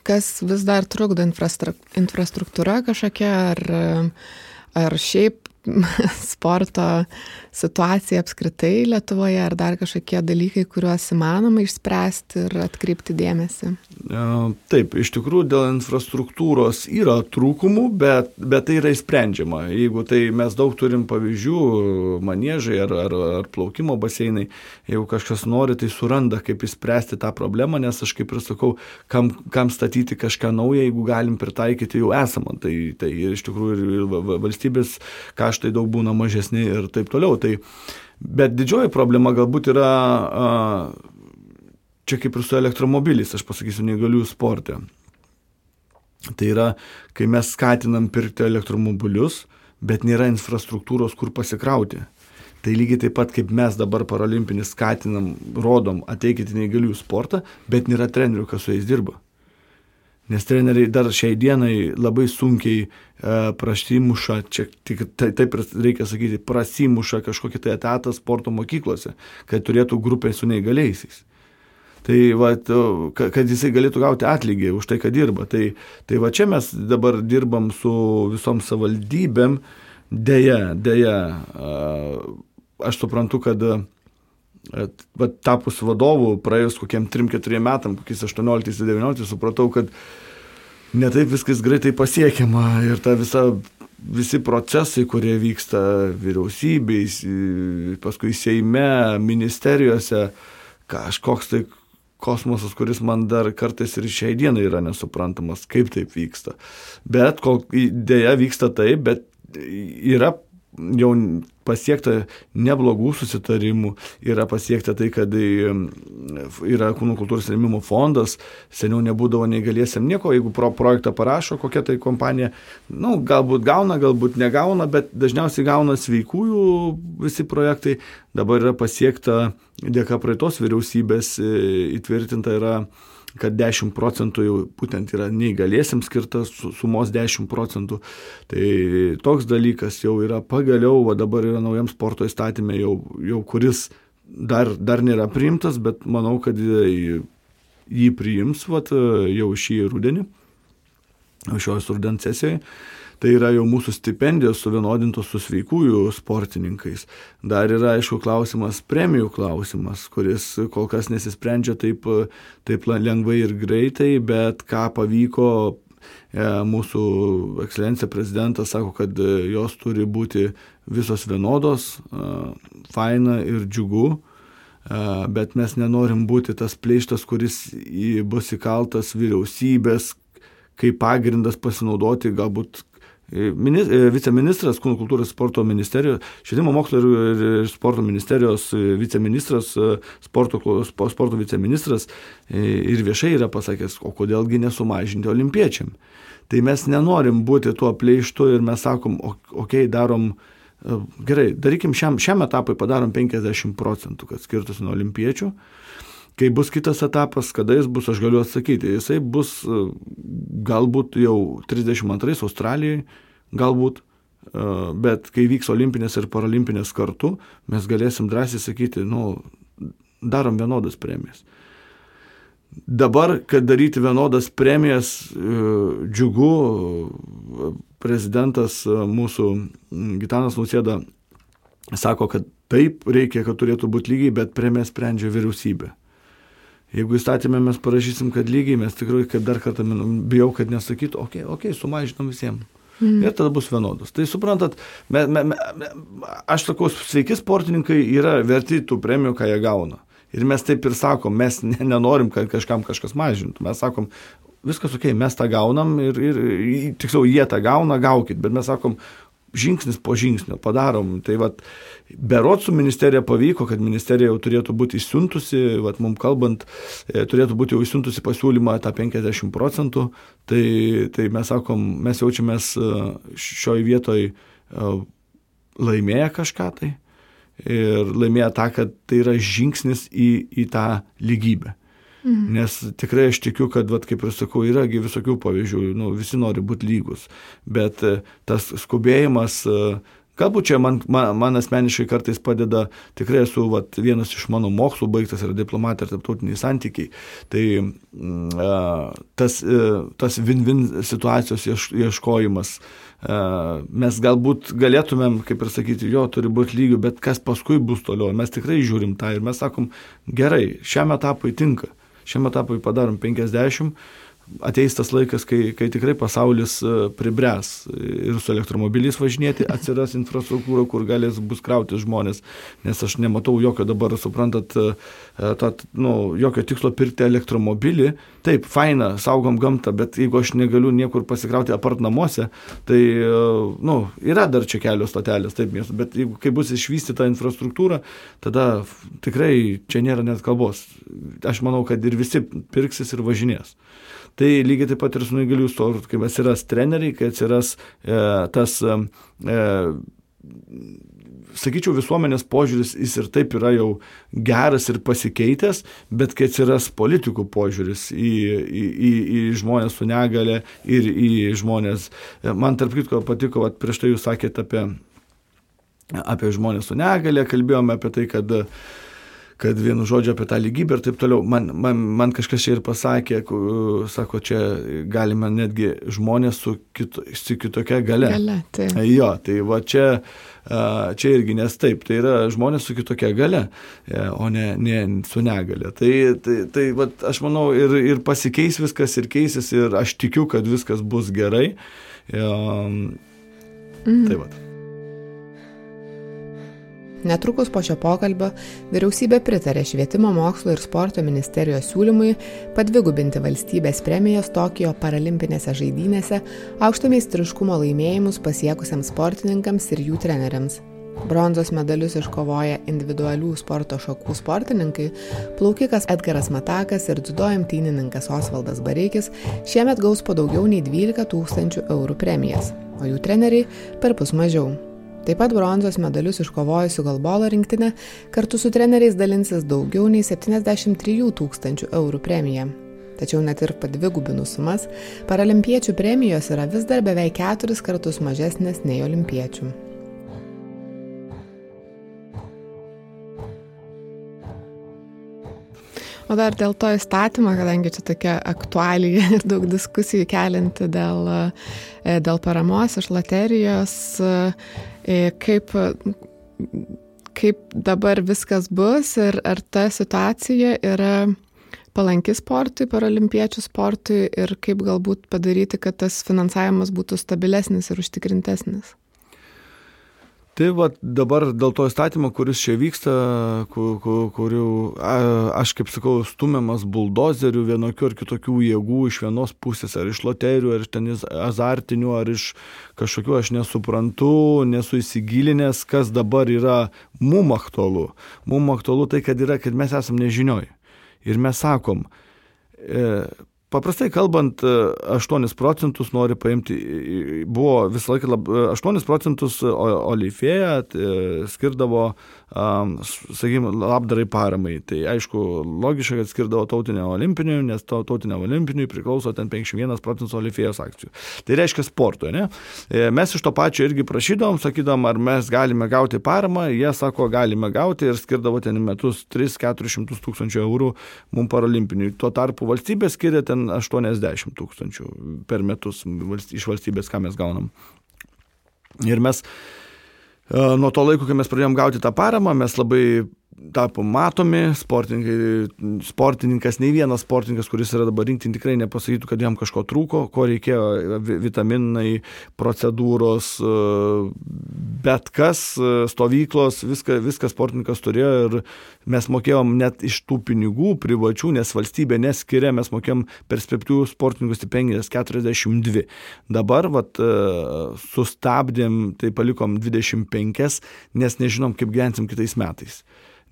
kas vis dar trukdo infrastruktūra kažkokia, ar, ar šiaip [LAUGHS] sporto situacija apskritai Lietuvoje, ar dar kažkokie dalykai, kuriuos įmanoma išspręsti ir atkreipti dėmesį? Taip, iš tikrųjų dėl infrastruktūros yra trūkumų, bet, bet tai yra įsprendžiama. Jeigu tai mes daug turim pavyzdžių, manėžai ar, ar, ar plaukimo baseinai, jeigu kažkas nori, tai suranda, kaip įspręsti tą problemą, nes aš kaip ir sakau, kam, kam statyti kažką naują, jeigu galim pritaikyti jau esamą. Tai, tai iš tikrųjų ir valstybės kaštai daug būna mažesni ir taip toliau. Tai, bet didžioji problema galbūt yra čia kaip ir su elektromobiliais, aš pasakysiu, neįgaliųjų sporte. Tai yra, kai mes skatinam pirkti elektromobilius, bet nėra infrastruktūros, kur pasikrauti. Tai lygiai taip pat, kaip mes dabar paralimpinį skatinam, rodom, ateikite neįgaliųjų sportą, bet nėra trenerių, kas su jais dirba. Nes treneriai dar šiai dienai labai sunkiai e, prasimuša, čia tik tai, taip reikia sakyti, prasimuša kažkokį tai etatą sporto mokyklose, kad turėtų grupę su neįgaliaisiais. Tai va, kad jisai galėtų gauti atlygį už tai, kad dirba. Tai, tai va čia mes dabar dirbam su visom savaldybėm. Deja, deja, aš suprantu, kad va, tapus vadovu, praėjus kokiem 3-4 metam, kokiais 18-19, supratau, kad netaip viskas greitai pasiekiama ir ta visa visi procesai, kurie vyksta vyriausybės, paskui Seime, ministerijose, kažkoks tai kosmosas, kuris man dar kartais ir šiai dienai yra nesuprantamas, kaip taip vyksta. Bet kol dėja vyksta taip, bet yra jau pasiekta neblogų susitarimų, yra pasiekta tai, kad yra kūnų kultūros rėmimo fondas, seniau nebūdavo neįgaliesiam nieko, jeigu pro projektą parašo kokia tai kompanija, nu, galbūt gauna, galbūt negauna, bet dažniausiai gauna sveikųjų visi projektai, dabar yra pasiekta dėka praeitos vyriausybės e, įtvirtinta yra kad 10 procentų jau būtent yra neįgalėsiams skirtas sumos 10 procentų. Tai toks dalykas jau yra pagaliau, o dabar yra naujam sporto įstatymė, jau, jau kuris dar, dar nėra priimtas, bet manau, kad jį, jį priims vat, jau šį rudenį, šios rudens sesijoje tai yra jau mūsų stipendijos suvienodintos su sveikųjų sportininkais. Dar yra, aišku, klausimas, premijų klausimas, kuris kol kas nesisprendžia taip, taip lengvai ir greitai, bet ką pavyko e, mūsų ekscelencija prezidentas sako, kad jos turi būti visos vienodos, e, faina ir džiugu, e, bet mes nenorim būti tas pleištas, kuris bus įkaltas vyriausybės kaip pagrindas pasinaudoti galbūt viceministras, kūno kultūros sporto ministerijos, švietimo mokslo ir, ir sporto ministerijos e, viceministras, e, sporto, sporto viceministras ir viešai yra pasakęs, o kodėlgi nesumažinti olimpiečiam. Tai mes nenorim būti tuo pleištu ir mes sakom, okei, okay, darom, gerai, darykim šiam, šiam etapui padarom 50 procentų, kad skirtųsi nuo olimpiečių. Kai bus kitas etapas, kada jis bus, aš galiu atsakyti. Jisai bus e, galbūt jau 32 Australijoje, galbūt, e, bet kai vyks olimpinės ir paralimpinės kartu, mes galėsim drąsiai sakyti, nu, darom vienodas premijas. Dabar, kad daryti vienodas premijas, e, džiugu, prezidentas mūsų Gitanas Nusėda sako, kad taip reikia, kad turėtų būti lygiai, bet premijas sprendžia vyriausybė. Jeigu įstatymę mes parašysim, kad lygiai, mes tikrai, kaip dar kartą bijau, kad nesakytų, okei, okay, okei, okay, sumažinam visiems. Mm. Ir tada bus vienodos. Tai suprantat, me, me, me, aš sakau, sveiki sportininkai yra verti tų premijų, ką jie gauna. Ir mes taip ir sakom, mes ne, nenorim, kad kažkam kažkas mažintų. Mes sakom, viskas ok, mes tą gaunam ir, ir tiksliau, jie tą gauna, gaukit. Bet mes sakom, žingsnis po žingsnio padarom. Tai vad, berot su ministerija pavyko, kad ministerija jau turėtų būti įsiuntusi, vad, mums kalbant, e, turėtų būti jau įsiuntusi pasiūlymą tą 50 procentų. Tai, tai mes sakom, mes jaučiamės e, šioj vietoj e, laimėję kažką tai. Ir laimėję tą, kad tai yra žingsnis į, į tą lygybę. Mhm. Nes tikrai aš tikiu, kad, vat, kaip ir sakau, yragi visokių pavyzdžių, nu, visi nori būti lygus, bet e, tas skubėjimas e, Galbūt čia man, man, man asmeniškai kartais padeda, tikrai esu vat, vienas iš mano mokslų baigtas yra diplomatija ir tarptautiniai santykiai. Tai mm, tas, e, tas win-win situacijos ieškojimas. Mes galbūt galėtumėm, kaip ir sakyti, jo turi būti lygių, bet kas paskui bus toliau. Mes tikrai žiūrim tą ir mes sakom, gerai, šiam etapui tinka. Šiam etapui padarom 50 ateis tas laikas, kai, kai tikrai pasaulis e, pribręs ir su elektromobiliais važinėti, atsiras infrastruktūra, kur galės bus krauti žmonės, nes aš nematau jokio dabar, suprantat, e, e, ta, nu, jokio tikslo pirkti elektromobilį. Taip, faina, saugom gamtą, bet jeigu aš negaliu niekur pasikrauti apart namuose, tai, nu, yra dar čia kelios stotelės, taip, miesto, bet jeigu kai bus išvystyta infrastruktūra, tada tikrai čia nėra net kalbos. Aš manau, kad ir visi pirksis ir važinės. Tai lygiai taip pat ir su neįgaliųjų sportu, kai atsiras treneriai, kai atsiras e, tas, e, e, sakyčiau, visuomenės požiūris, jis ir taip yra jau geras ir pasikeitęs, bet kai atsiras politikų požiūris į, į, į, į žmonės su negale ir į žmonės, e, man tarp kitko patiko, at, prieš tai jūs sakėte apie, apie žmonės su negale, kalbėjome apie tai, kad kad vienu žodžiu apie tą lygybę ir taip toliau. Man, man, man kažkas čia ir pasakė, sako, čia galima netgi žmonės su, kito, su kitokia gale. gale tai. Jo, tai va čia, čia irgi nes taip, tai yra žmonės su kitokia gale, e, o ne, ne su negale. Tai, tai, tai va, aš manau ir, ir pasikeis viskas ir keisis ir aš tikiu, kad viskas bus gerai. Um, mm. Tai va. Netrukus po šio pokalbio vyriausybė pritarė švietimo mokslo ir sporto ministerijos siūlymui padvigubinti valstybės premijas Tokijo paralimpinėse žaidynėse aukšto meistriškumo laimėjimus pasiekusiems sportininkams ir jų treneriams. Bronzos medalius iškovoja individualių sporto šakų sportininkai, plaukikas Edgaras Matakas ir dziudo imtynininkas Osvaldas Bareikis šiemet gaus po daugiau nei 12 tūkstančių eurų premijas, o jų treneriai per pus mažiau Taip pat bronzos medalius iškovojusių galbolo rinktinė kartu su treneriais dalinsis daugiau nei 73 tūkstančių eurų premiją. Tačiau net ir padvigubinus sumas, paralimpiečių premijos yra vis dar beveik keturis kartus mažesnės nei olimpiečių. O dar dėl to įstatymo, kadangi čia tokia aktualija [LAUGHS] ir daug diskusijų kelinti dėl, e, dėl paramos iš loterijos, kaip, kaip dabar viskas bus ir ar ta situacija yra palanki sportui, paralimpiečių sportui ir kaip galbūt padaryti, kad tas finansavimas būtų stabilesnis ir užtikrintesnis. Tai va dabar dėl to įstatymo, kuris čia vyksta, kur, kur, kurių, aš kaip sakau, stumiamas buldozerių vienokių ar kitokių jėgų iš vienos pusės, ar iš loterijų, ar iš ten azartinių, ar iš kažkokių, aš nesuprantu, nesu įsigilinęs, kas dabar yra mum aktualu. Mum aktualu tai, kad yra, kad mes esam nežinioj. Ir mes sakom, e, Paprastai kalbant, 8 e, procentus nori paimti, buvo visą laiką, 8 e, procentus Olifėja skirdavo sakykime, labdarai paramai. Tai aišku, logiška, kad skirdavo tautinę olimpinių, nes to tautinė olimpinių priklauso ten 51 procentų olifėjos akcijų. Tai reiškia sporto, ne? E, mes iš to pačio irgi prašydom, sakydom, ar mes galime gauti paramą, jie sako, galime gauti ir skirdavo ten metus 3-400 tūkstančių eurų mums paralimpinių. Tuo tarpu valstybė skiria ten 80 tūkstančių per metus iš valstybės, ką mes gaunam. Ir mes E, nuo to laiko, kai mes pradėjom gauti tą paramą, mes labai tapo matomi, sportininkai, sportininkas, nei vienas sportininkas, kuris yra dabar rinktin, tikrai nepasakytų, kad jam kažko trūko, ko reikėjo, vitaminai, procedūros, bet kas, stovyklos, viską, viską sportininkas turėjo ir mes mokėjom net iš tų pinigų privačių, nes valstybė neskiria, mes mokėjom perspektyvų sportininkų stipendijas 42. Dabar, vat, sustabdėm, tai palikom 25, nes nežinom, kaip gyvensim kitais metais.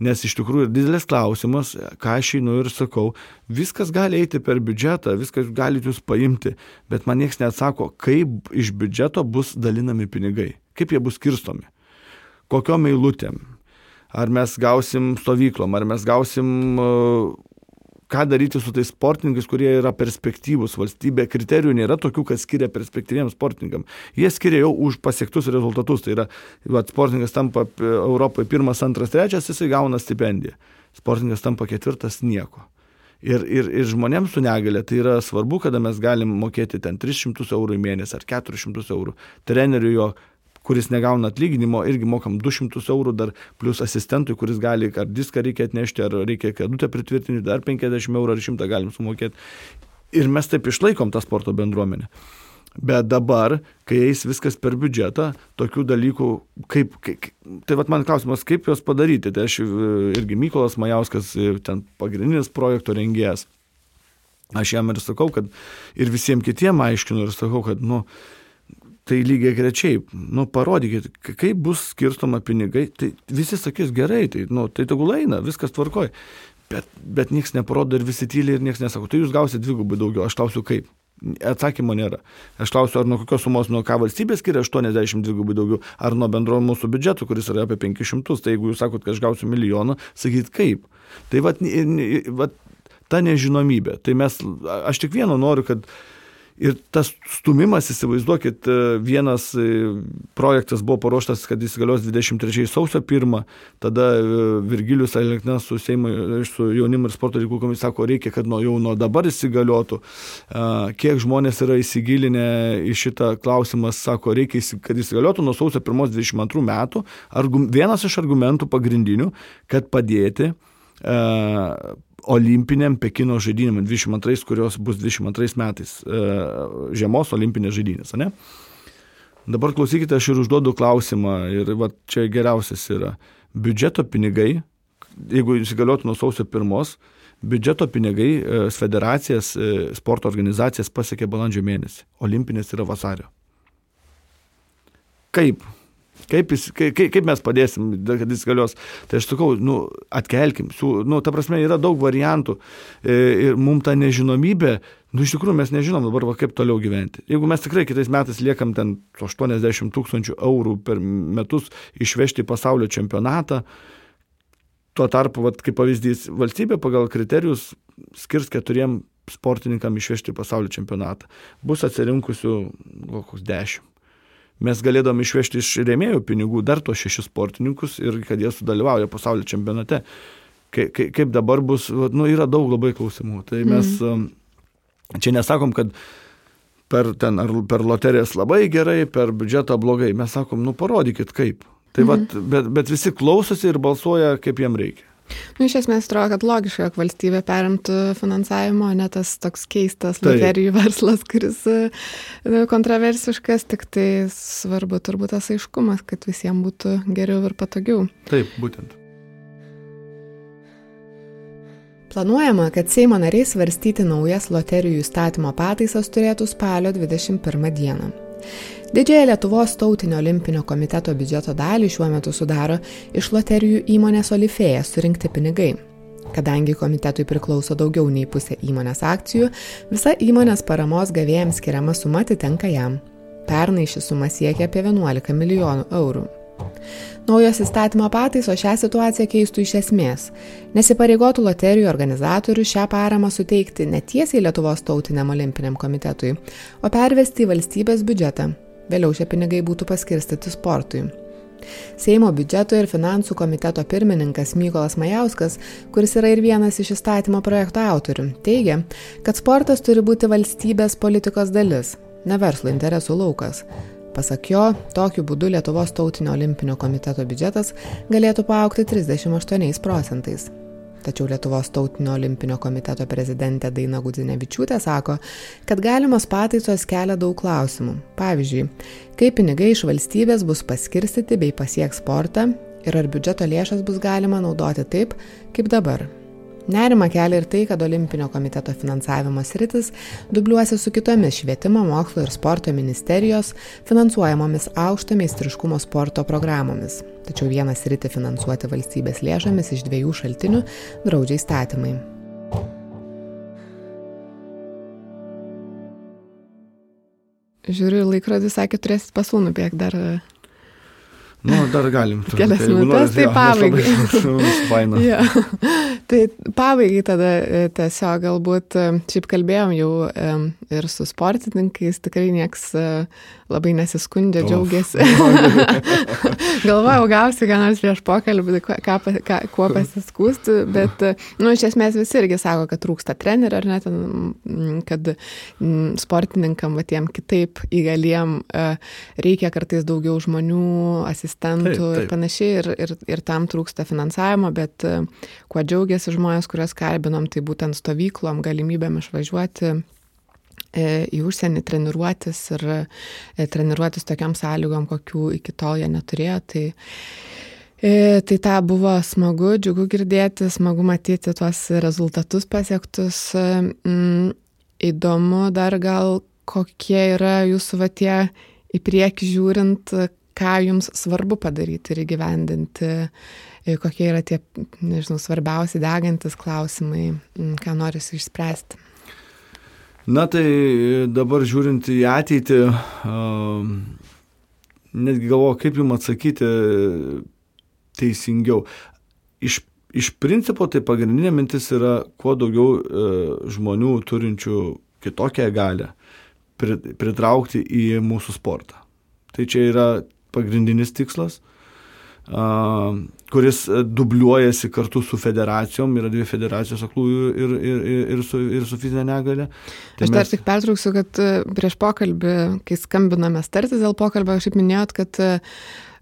Nes iš tikrųjų didelis klausimas, ką aš einu ir sakau, viskas gali eiti per biudžetą, viskas galite jūs paimti, bet man niekas neatsako, kaip iš biudžeto bus dalinami pinigai, kaip jie bus skirstomi, kokiom eilutėm. Ar mes gausim stovyklom, ar mes gausim ką daryti su tais sportininkais, kurie yra perspektyvūs. Valstybė kriterijų nėra tokių, kad skiria perspektyviems sportininkams. Jie skiria jau už pasiektus rezultatus. Tai yra, va, sportininkas tampa Europoje pirmas, antras, trečias, jisai gauna stipendiją. Sportininkas tampa ketvirtas nieko. Ir, ir, ir žmonėms su negale tai yra svarbu, kada mes galim mokėti ten 300 eurų į mėnesį ar 400 eurų. Treneriui jo kuris negauna atlyginimo, irgi mokam 200 eurų dar plus asistentui, kuris gali ar diską reikia atnešti, ar reikia kėdutę pritvirtinti, dar 50 eurų ar 100 galim sumokėti. Ir mes taip išlaikom tą sporto bendruomenę. Bet dabar, kai eis viskas per biudžetą, tokių dalykų, kaip, kaip tai vad man klausimas, kaip juos padaryti. Tai aš irgi Mykolas Majauskas, ten pagrindinis projekto rengėjas. Aš jam ir sakau, kad ir visiems kitiems aiškinu ir sakau, kad, nu, tai lygiai grečiai, nu, parodykit, kaip bus skirstoma pinigai, tai visi sakys gerai, tai, nu, tai tegul eina, viskas tvarkoj. Bet, bet niekas neparodo ir visi tyliai ir niekas nesako, tai jūs gausite dvigubai daugiau, aš klausiu kaip. Atsakymo nėra. Aš klausiu, ar nuo kokios sumos, nuo ką valstybė skiria 80 dvigubai daugiau, ar nuo bendro mūsų biudžeto, kuris yra apie 500. Tai jeigu jūs sakot, kad aš gausiu milijoną, sakyt kaip. Tai vat, vat, ta nežinomybė. Tai mes, aš tik vieno noriu, kad Ir tas stumimas, įsivaizduokit, e, vienas e, projektas buvo paruoštas, kad jis galios 23 sausio 1, tada e, Virgilius Aleknas su Seimo, su jaunimo ir sporto reikalų komisija sako, reikia, kad nuo, jau nuo dabar įsigaliotų. Kiek žmonės yra įsigilinę į šitą klausimą, sako, reikia, kad įsigaliotų nuo sausio 1-22 metų. Argum, vienas iš argumentų pagrindinių, kad padėti olimpiniam Pekino žaidynėm 22, kurios bus 22 metais e, žiemos olimpinės žaidynės, ne? Dabar klausykite, aš ir užduodu klausimą ir va, čia geriausias yra. Biudžeto pinigai, jeigu įsigaliotų nuo sausio pirmos, biudžeto pinigai e, federacijas, e, sporto organizacijas pasiekė balandžio mėnesį, olimpinės yra vasario. Kaip? Kaip, jis, kaip, kaip mes padėsim, kad jis galios. Tai aš sakau, nu, atkelkim. Su, nu, ta prasme, yra daug variantų. E, ir mums ta nežinomybė, nu, iš tikrųjų mes nežinom dabar, va, kaip toliau gyventi. Jeigu mes tikrai kitais metais liekam ten 80 tūkstančių eurų per metus išvežti į pasaulio čempionatą, tuo tarpu, va, kaip pavyzdys, valstybė pagal kriterijus skirs keturiem sportininkam išvežti į pasaulio čempionatą. Bus atsirinkusių kokius dešimt mes galėdom išvežti iš rėmėjų pinigų dar tos šešis sportininkus ir kad jie sudalyvauja pasaulio čempionate. Kaip, kaip dabar bus, nu, yra daug labai klausimų. Tai mes mm. čia nesakom, kad per, ten, ar per loterijas labai gerai, per biudžetą blogai. Mes sakom, nu parodykit kaip. Tai mm. vat, bet, bet visi klausosi ir balsuoja, kaip jiem reikia. Nu, iš esmės atrodo, kad logiška, jog valstybė perimtų finansavimo, ne tas toks keistas loterijų [LAUGHS] verslas, kuris e, kontroversiškas, tik tai svarbu turbūt tas aiškumas, kad visiems būtų geriau ir patogiau. Taip, būtent. Planuojama, kad Seimo nariai svarstyti naujas loterijų įstatymo pataisas turėtų spalio 21 dieną. Didžiąją Lietuvos tautinio olimpinio komiteto biudžeto dalį šiuo metu sudaro iš loterijų įmonės Olifėja surinkti pinigai. Kadangi komitetui priklauso daugiau nei pusė įmonės akcijų, visa įmonės paramos gavėjams skiriama suma atitenka jam. Pernai ši suma siekia apie 11 milijonų eurų. Naujos įstatymo pataiso šią situaciją keistų iš esmės, nesipareigotų loterijų organizatorių šią paramą suteikti ne tiesiai Lietuvos tautiniam olimpiniam komitetui, o pervesti į valstybės biudžetą, Vėliau šie pinigai būtų paskirstyti sportui. Seimo biudžeto ir finansų komiteto pirmininkas Mykolas Majauskas, kuris yra ir vienas iš įstatymo projekto autorių, teigia, kad sportas turi būti valstybės politikos dalis, ne verslo interesų laukas. Pasak jo, tokiu būdu Lietuvos tautinio olimpinio komiteto biudžetas galėtų paaukti 38 procentais. Tačiau Lietuvos tautinio olimpinio komiteto prezidentė Daina Gudzinevičiūtė sako, kad galimos pataisos kelia daug klausimų. Pavyzdžiui, kaip pinigai iš valstybės bus paskirstyti bei pasieks sportą ir ar biudžeto lėšas bus galima naudoti taip, kaip dabar Nerima kelia ir tai, kad Olimpinio komiteto finansavimo sritis dubliuosi su kitomis švietimo, mokslo ir sporto ministerijos finansuojamomis aukšto meistriškumo sporto programomis. Tačiau vieną sritį finansuoti valstybės lėšomis iš dviejų šaltinių draudžia įstatymai. Žiūriu, laikrodis sakė, turėsit pasų nubėgti dar Nu, dar galim. Kelias minutės, tai pabaigai. [LAUGHS] Ja. Tai pabaigai tada e, tiesiog galbūt, e, šiaip kalbėjom jau e, ir su sportininkais, tikrai nieks labai nesiskundė, džiaugiasi. [LAUGHS] Galvojau, gausi ką nors prieš pokalbį, ką, ką, kuo pasiskūsti, bet, nu, iš esmės visi irgi sako, kad trūksta trenerių, ar net, kad sportininkam, va tiem kitaip įgaliem, reikia kartais daugiau žmonių, asistentų taip, taip. ir panašiai, ir, ir, ir tam trūksta finansavimo, bet kuo džiaugiasi žmonės, kuriuos kalbinom, tai būtent stovyklom, galimybėm išvažiuoti E, į užsienį treniruotis ir e, treniruotis tokiam sąlygom, kokių iki tol jie neturėjo. Tai, e, tai tą buvo smagu, džiugu girdėti, smagu matyti tuos rezultatus pasiektus. Mm, įdomu dar gal, kokie yra jūsų va tie į priekį žiūrint, ką jums svarbu padaryti ir įgyvendinti, kokie yra tie, nežinau, svarbiausi degantis klausimai, ką norisi išspręsti. Na tai dabar žiūrint į ateitį, netgi galvoju, kaip jums atsakyti teisingiau. Iš, iš principo tai pagrindinė mintis yra kuo daugiau e, žmonių turinčių kitokią galę pritraukti į mūsų sportą. Tai čia yra pagrindinis tikslas kuris e, dubliuojasi kartu su federacijom, yra dvi federacijos aklųjų ir, ir, ir, ir, su, ir su fizinė negalė. Tai Aš dar mes... tik pertrauksiu, kad e, prieš pokalbį, kai skambiname startis dėl pokalbio, aš kaip minėjot, kad e,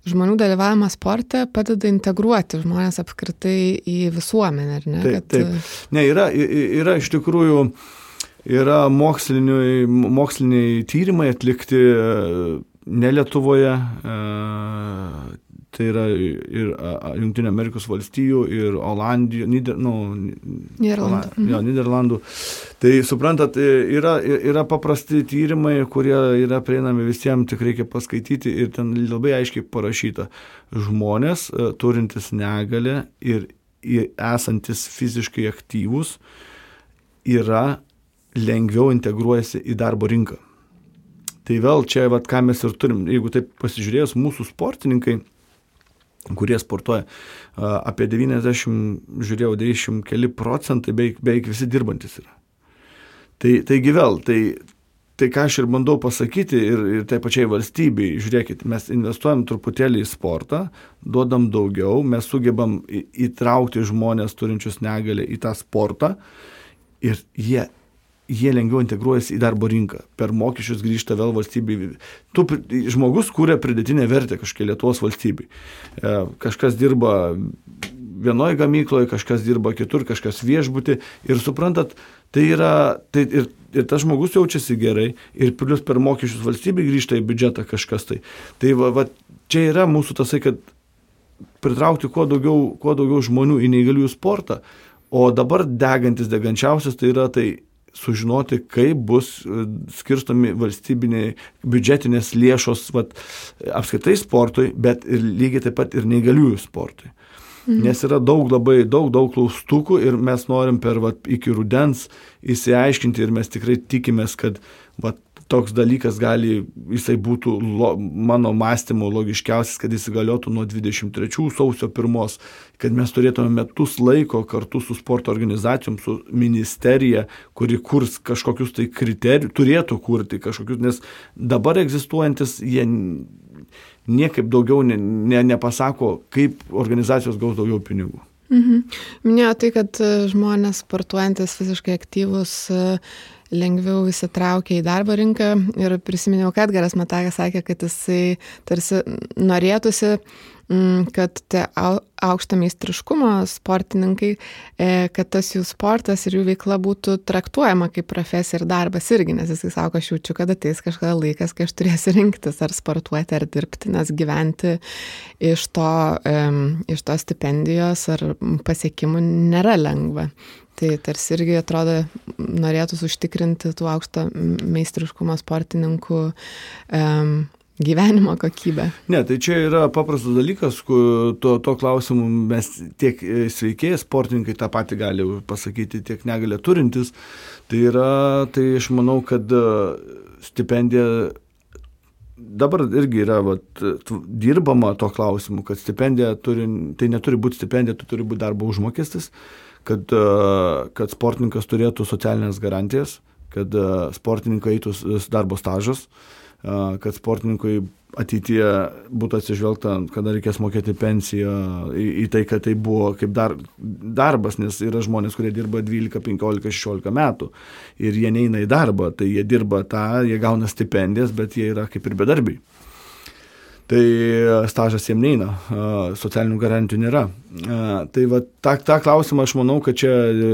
žmonių dalyvavimas sporte padeda integruoti žmonės apskritai į visuomenę, ar ne? Taip, kad... taip. Ne, yra, yra iš tikrųjų, yra moksliniai, moksliniai tyrimai atlikti ne Lietuvoje, Tai yra ir Junktinio Amerikos valstijų, ir Olandijų, Nider, nu, Niderlandų. Ola, jo, Niderlandų. Tai suprantat, yra, yra paprasti tyrimai, kurie yra prieinami visiems, tik reikia paskaityti ir ten labai aiškiai parašyta. Žmonės e, turintis negalę ir esantis fiziškai aktyvus yra lengviau integruojasi į darbo rinką. Tai vėl čia, vat, ką mes ir turim, jeigu taip pasižiūrėjus, mūsų sportininkai, kurie sportuoja. Apie 90, žiūrėjau, 90 keli procentai beveik, beveik visi dirbantis yra. Tai, taigi vėl, tai, tai ką aš ir bandau pasakyti ir, ir tai pačiai valstybei, žiūrėkit, mes investuojam truputėlį į sportą, duodam daugiau, mes sugebam įtraukti žmonės turinčius negalę į tą sportą ir jie jie lengviau integruojasi į darbo rinką. Per mokesčius grįžta vėl valstybei. Tu, žmogus kūrė pridėtinę vertę kažkokia Lietuvos valstybei. E, kažkas dirba vienoje gamykloje, kažkas dirba kitur, kažkas viešbutį. Ir suprantat, tai yra, tai ir, ir tas žmogus jaučiasi gerai, ir plus per mokesčius valstybei grįžta į biudžetą kažkas tai. Tai va, va, čia yra mūsų tasai, kad pritraukti kuo daugiau, kuo daugiau žmonių į neįgaliųjų sportą. O dabar degantis, degančiausias tai yra tai sužinoti, kaip bus e, skirstomi valstybiniai biudžetinės lėšos vat, apskaitai sportui, bet ir lygiai taip pat ir neįgaliųjų sportui. Mhm. Nes yra daug labai, daug, daug klaustukų ir mes norim per vat, iki rudens įsiaiškinti ir mes tikrai tikimės, kad vat, toks dalykas gali, jisai būtų lo, mano mąstymo logiškiausias, kad įsigaliotų nuo 23 sausio 1, kad mes turėtume metus laiko kartu su sporto organizacijom, su ministerija, kuri kurs kažkokius tai kriterijus, turėtų kurti kažkokius, nes dabar egzistuojantis jie niekaip daugiau ne, ne, nepasako, kaip organizacijos gaus daugiau pinigų. Mhm. Minėjo tai, kad žmonės sportuojantis fiziškai aktyvus lengviau įsitraukia į darbo rinką ir prisiminiau, kad Edgaras Matakas sakė, kad jisai tarsi norėtųsi, kad tie aukšto meistriškumo sportininkai, e, kad tas jų sportas ir jų veikla būtų traktuojama kaip profesija ir darbas irgi, nes jisai sako, aš jaučiu, kad ateis kažkada laikas, kai aš turėsiu rinktis ar sportuoti, ar dirbti, nes gyventi iš to, iš to stipendijos ar pasiekimų nėra lengva. Tai tarsi irgi atrodo norėtųsi užtikrinti tų aukšto meistriškumo sportininkų um, gyvenimo kokybę. Ne, tai čia yra paprastas dalykas, to, to klausimu mes tiek e, sveikėjai sportininkai tą patį gali pasakyti, tiek negalė turintis. Tai yra, tai aš manau, kad e, stipendija dabar irgi yra vat, dirbama to klausimu, kad stipendija turi, tai neturi būti stipendija, tai turi būti darbo užmokestis, kad, kad sportininkas turėtų socialinės garantijas, kad sportininkai eitų darbo stažas, kad sportininkui ateityje būtų atsižvelgta, kada reikės mokėti pensiją, į, į tai, kad tai buvo kaip dar, darbas, nes yra žmonės, kurie dirba 12, 15, 16 metų ir jie neina į darbą, tai jie dirba tą, jie gauna stipendijas, bet jie yra kaip ir bedarbiai tai e, stažas jiem neina, socialinių garantijų nėra. Tai va, tą, tą klausimą aš manau, kad čia e,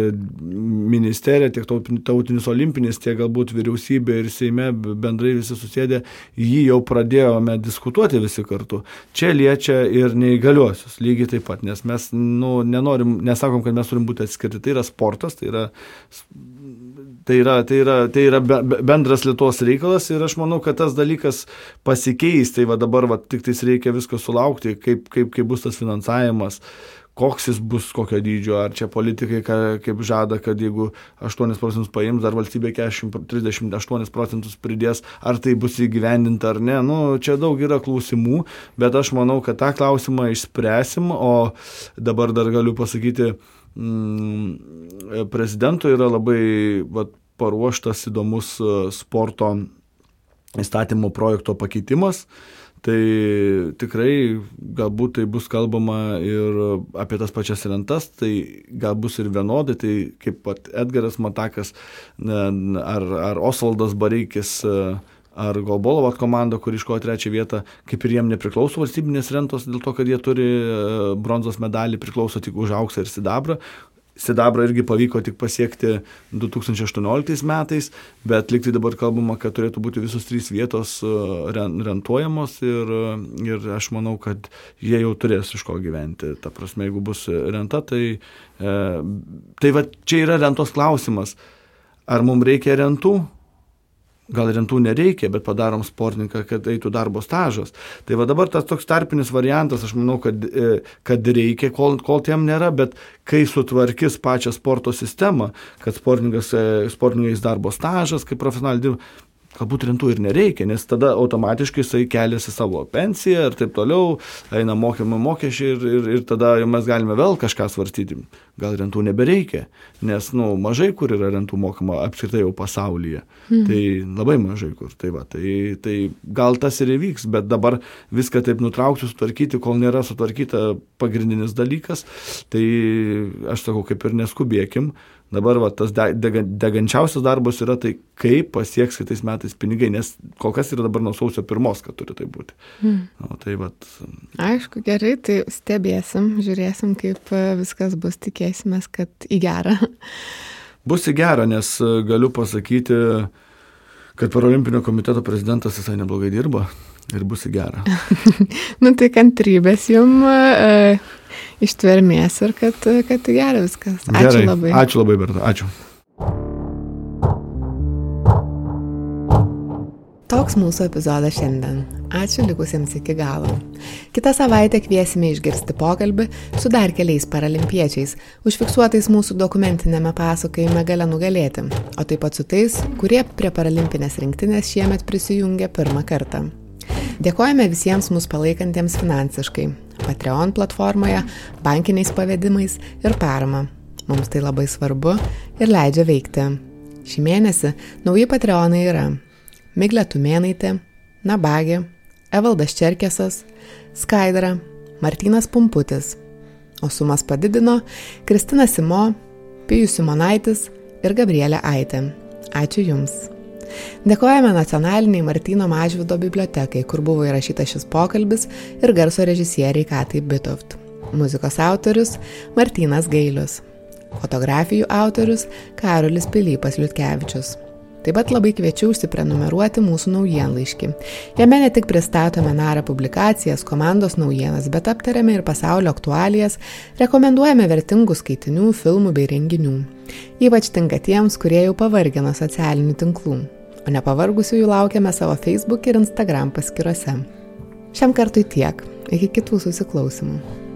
ministerija, tiek tautinis olimpinis, tiek galbūt vyriausybė ir Seime bendrai visi susėdė, jį jau pradėjome diskutuoti visi kartu. Čia liečia ir neįgaliuosius, lygiai taip pat, nes mes nu, nenorim, nesakom, kad mes turim būti atskirti. Tai yra sportas, tai yra Tai yra, tai yra, tai yra bendras Lietuvos reikalas ir aš manau, kad tas dalykas pasikeis. Tai va dabar va, tik tais reikia visko sulaukti, kaip, kaip, kaip bus tas finansavimas, koks jis bus, kokio dydžio. Ar čia politikai, ka, kaip žada, kad jeigu 8 procentus paims, dar valstybė 40, 38 procentus pridės, ar tai bus įgyvendinta ar ne. Nu, čia daug yra klausimų, bet aš manau, kad tą klausimą išspręsim, o dabar dar galiu pasakyti, mm, prezidento yra labai va, paruoštas įdomus e, sporto įstatymo projekto pakeitimas. Tai tikrai galbūt tai bus kalbama ir apie tas pačias rentas, tai gal bus ir vienodai, tai kaip pat Edgaras Matakas ar, ar Osvaldas Bareikis ar Golbolovo komanda, kur iškojo trečią vietą, kaip ir jiem nepriklauso valstybinės rentos, dėl to, kad jie turi e, bronzos medalį, priklauso tik už auksą ir sidabrą. Sidabrą irgi pavyko tik pasiekti 2018 metais, bet liktai dabar kalbama, kad turėtų būti visos trys vietos e, rentuojamos ir, ir aš manau, kad jie jau turės iš ko gyventi. Ta prasme, jeigu bus renta, tai, e, tai va, čia yra rentos klausimas. Ar mums reikia rentų? Gal rentų nereikia, bet padarom sportininką, kad eitų darbo stažas. Tai va dabar tas toks tarpinis variantas, aš manau, kad, e, kad reikia, kol, kol tiem nėra, bet kai sutvarkys pačią sporto sistemą, kad sportininkas, e, sportininkais darbo stažas, kaip profesionaliai dirba, galbūt rimtų ir nereikia, nes tada automatiškai jisai keliasi savo pensiją ir taip toliau, eina mokymai mokesčiai ir, ir, ir tada mes galime vėl kažką svarstyti. Gal rentų nebereikia, nes nu, mažai kur yra rentų mokama apskritai jau pasaulyje. Hmm. Tai labai mažai kur. Tai, va, tai, tai gal tas ir įvyks, bet dabar viską taip nutraukti, sutvarkyti, kol nėra sutvarkyta pagrindinis dalykas, tai aš sakau, kaip ir neskubėkim Dabar va, tas dega, degančiausias darbas yra tai, kaip pasieks kitais metais pinigai, nes kol kas yra dabar nuo sausio pirmos, kad turi tai būti. Mm. O, tai vat... Aišku, gerai, tai stebėsim, žiūrėsim, kaip e, viskas bus, tikėsimės, kad į gerą. [LAUGHS] Bus į gerą, nes e, galiu pasakyti, kad Paralimpinio komiteto prezidentas visai neblogai dirba ir bus į gerą. [LAUGHS] nu tai kantrybės jums. Uh ištvermės ir kad, kad gerai viskas. Ačiū Gerai. labai. Ačiū labai, Berta. Ačiū. Toks mūsų epizodas šiandien. Ačiū likusiems iki galo. Kitą savaitę kviesime išgirsti pokalbį su dar keliais paralimpiečiais, užfiksuotais mūsų dokumentinėme pasakojime gale nugalėti, o taip pat su tais, kurie prie paralimpinės rinktinės šiemet prisijungė pirmą kartą. Dėkojame visiems mus palaikantiems finansiškai, Patreon platformoje, bankiniais pavedimais ir parama. Mums tai labai svarbu ir leidžia veikti. Šį mėnesį nauji Patreonai yra Miglė Tumėnaitė, Nabagė, Evaldas Čerkesas, Skaidra, Martinas Pumputis. O sumas padidino Kristina Simo, Pijus Simonaitis ir Gabrielė Aitė. Ačiū Jums. Dėkojame nacionaliniai Martino Mažvido bibliotekai, kur buvo įrašytas šis pokalbis ir garso režisieriai Katai Bitoft. Muzikos autorius Martinas Gailius. Fotografijų autorius Karolis Pilypas Liutkevičius. Taip pat labai kviečiu užsiprenumeruoti mūsų naujienlaiškį. Jame ne tik pristatome narą publikacijas, komandos naujienas, bet aptariame ir pasaulio aktualijas, rekomenduojame vertingų skaitinių, filmų bei renginių. Ypač tinka tiems, kurie jau pavargino socialinių tinklų o nepavargusiųjų laukiame savo Facebook ir Instagram paskyrose. Šiam kartui tiek. Iki kitų susiklausimų.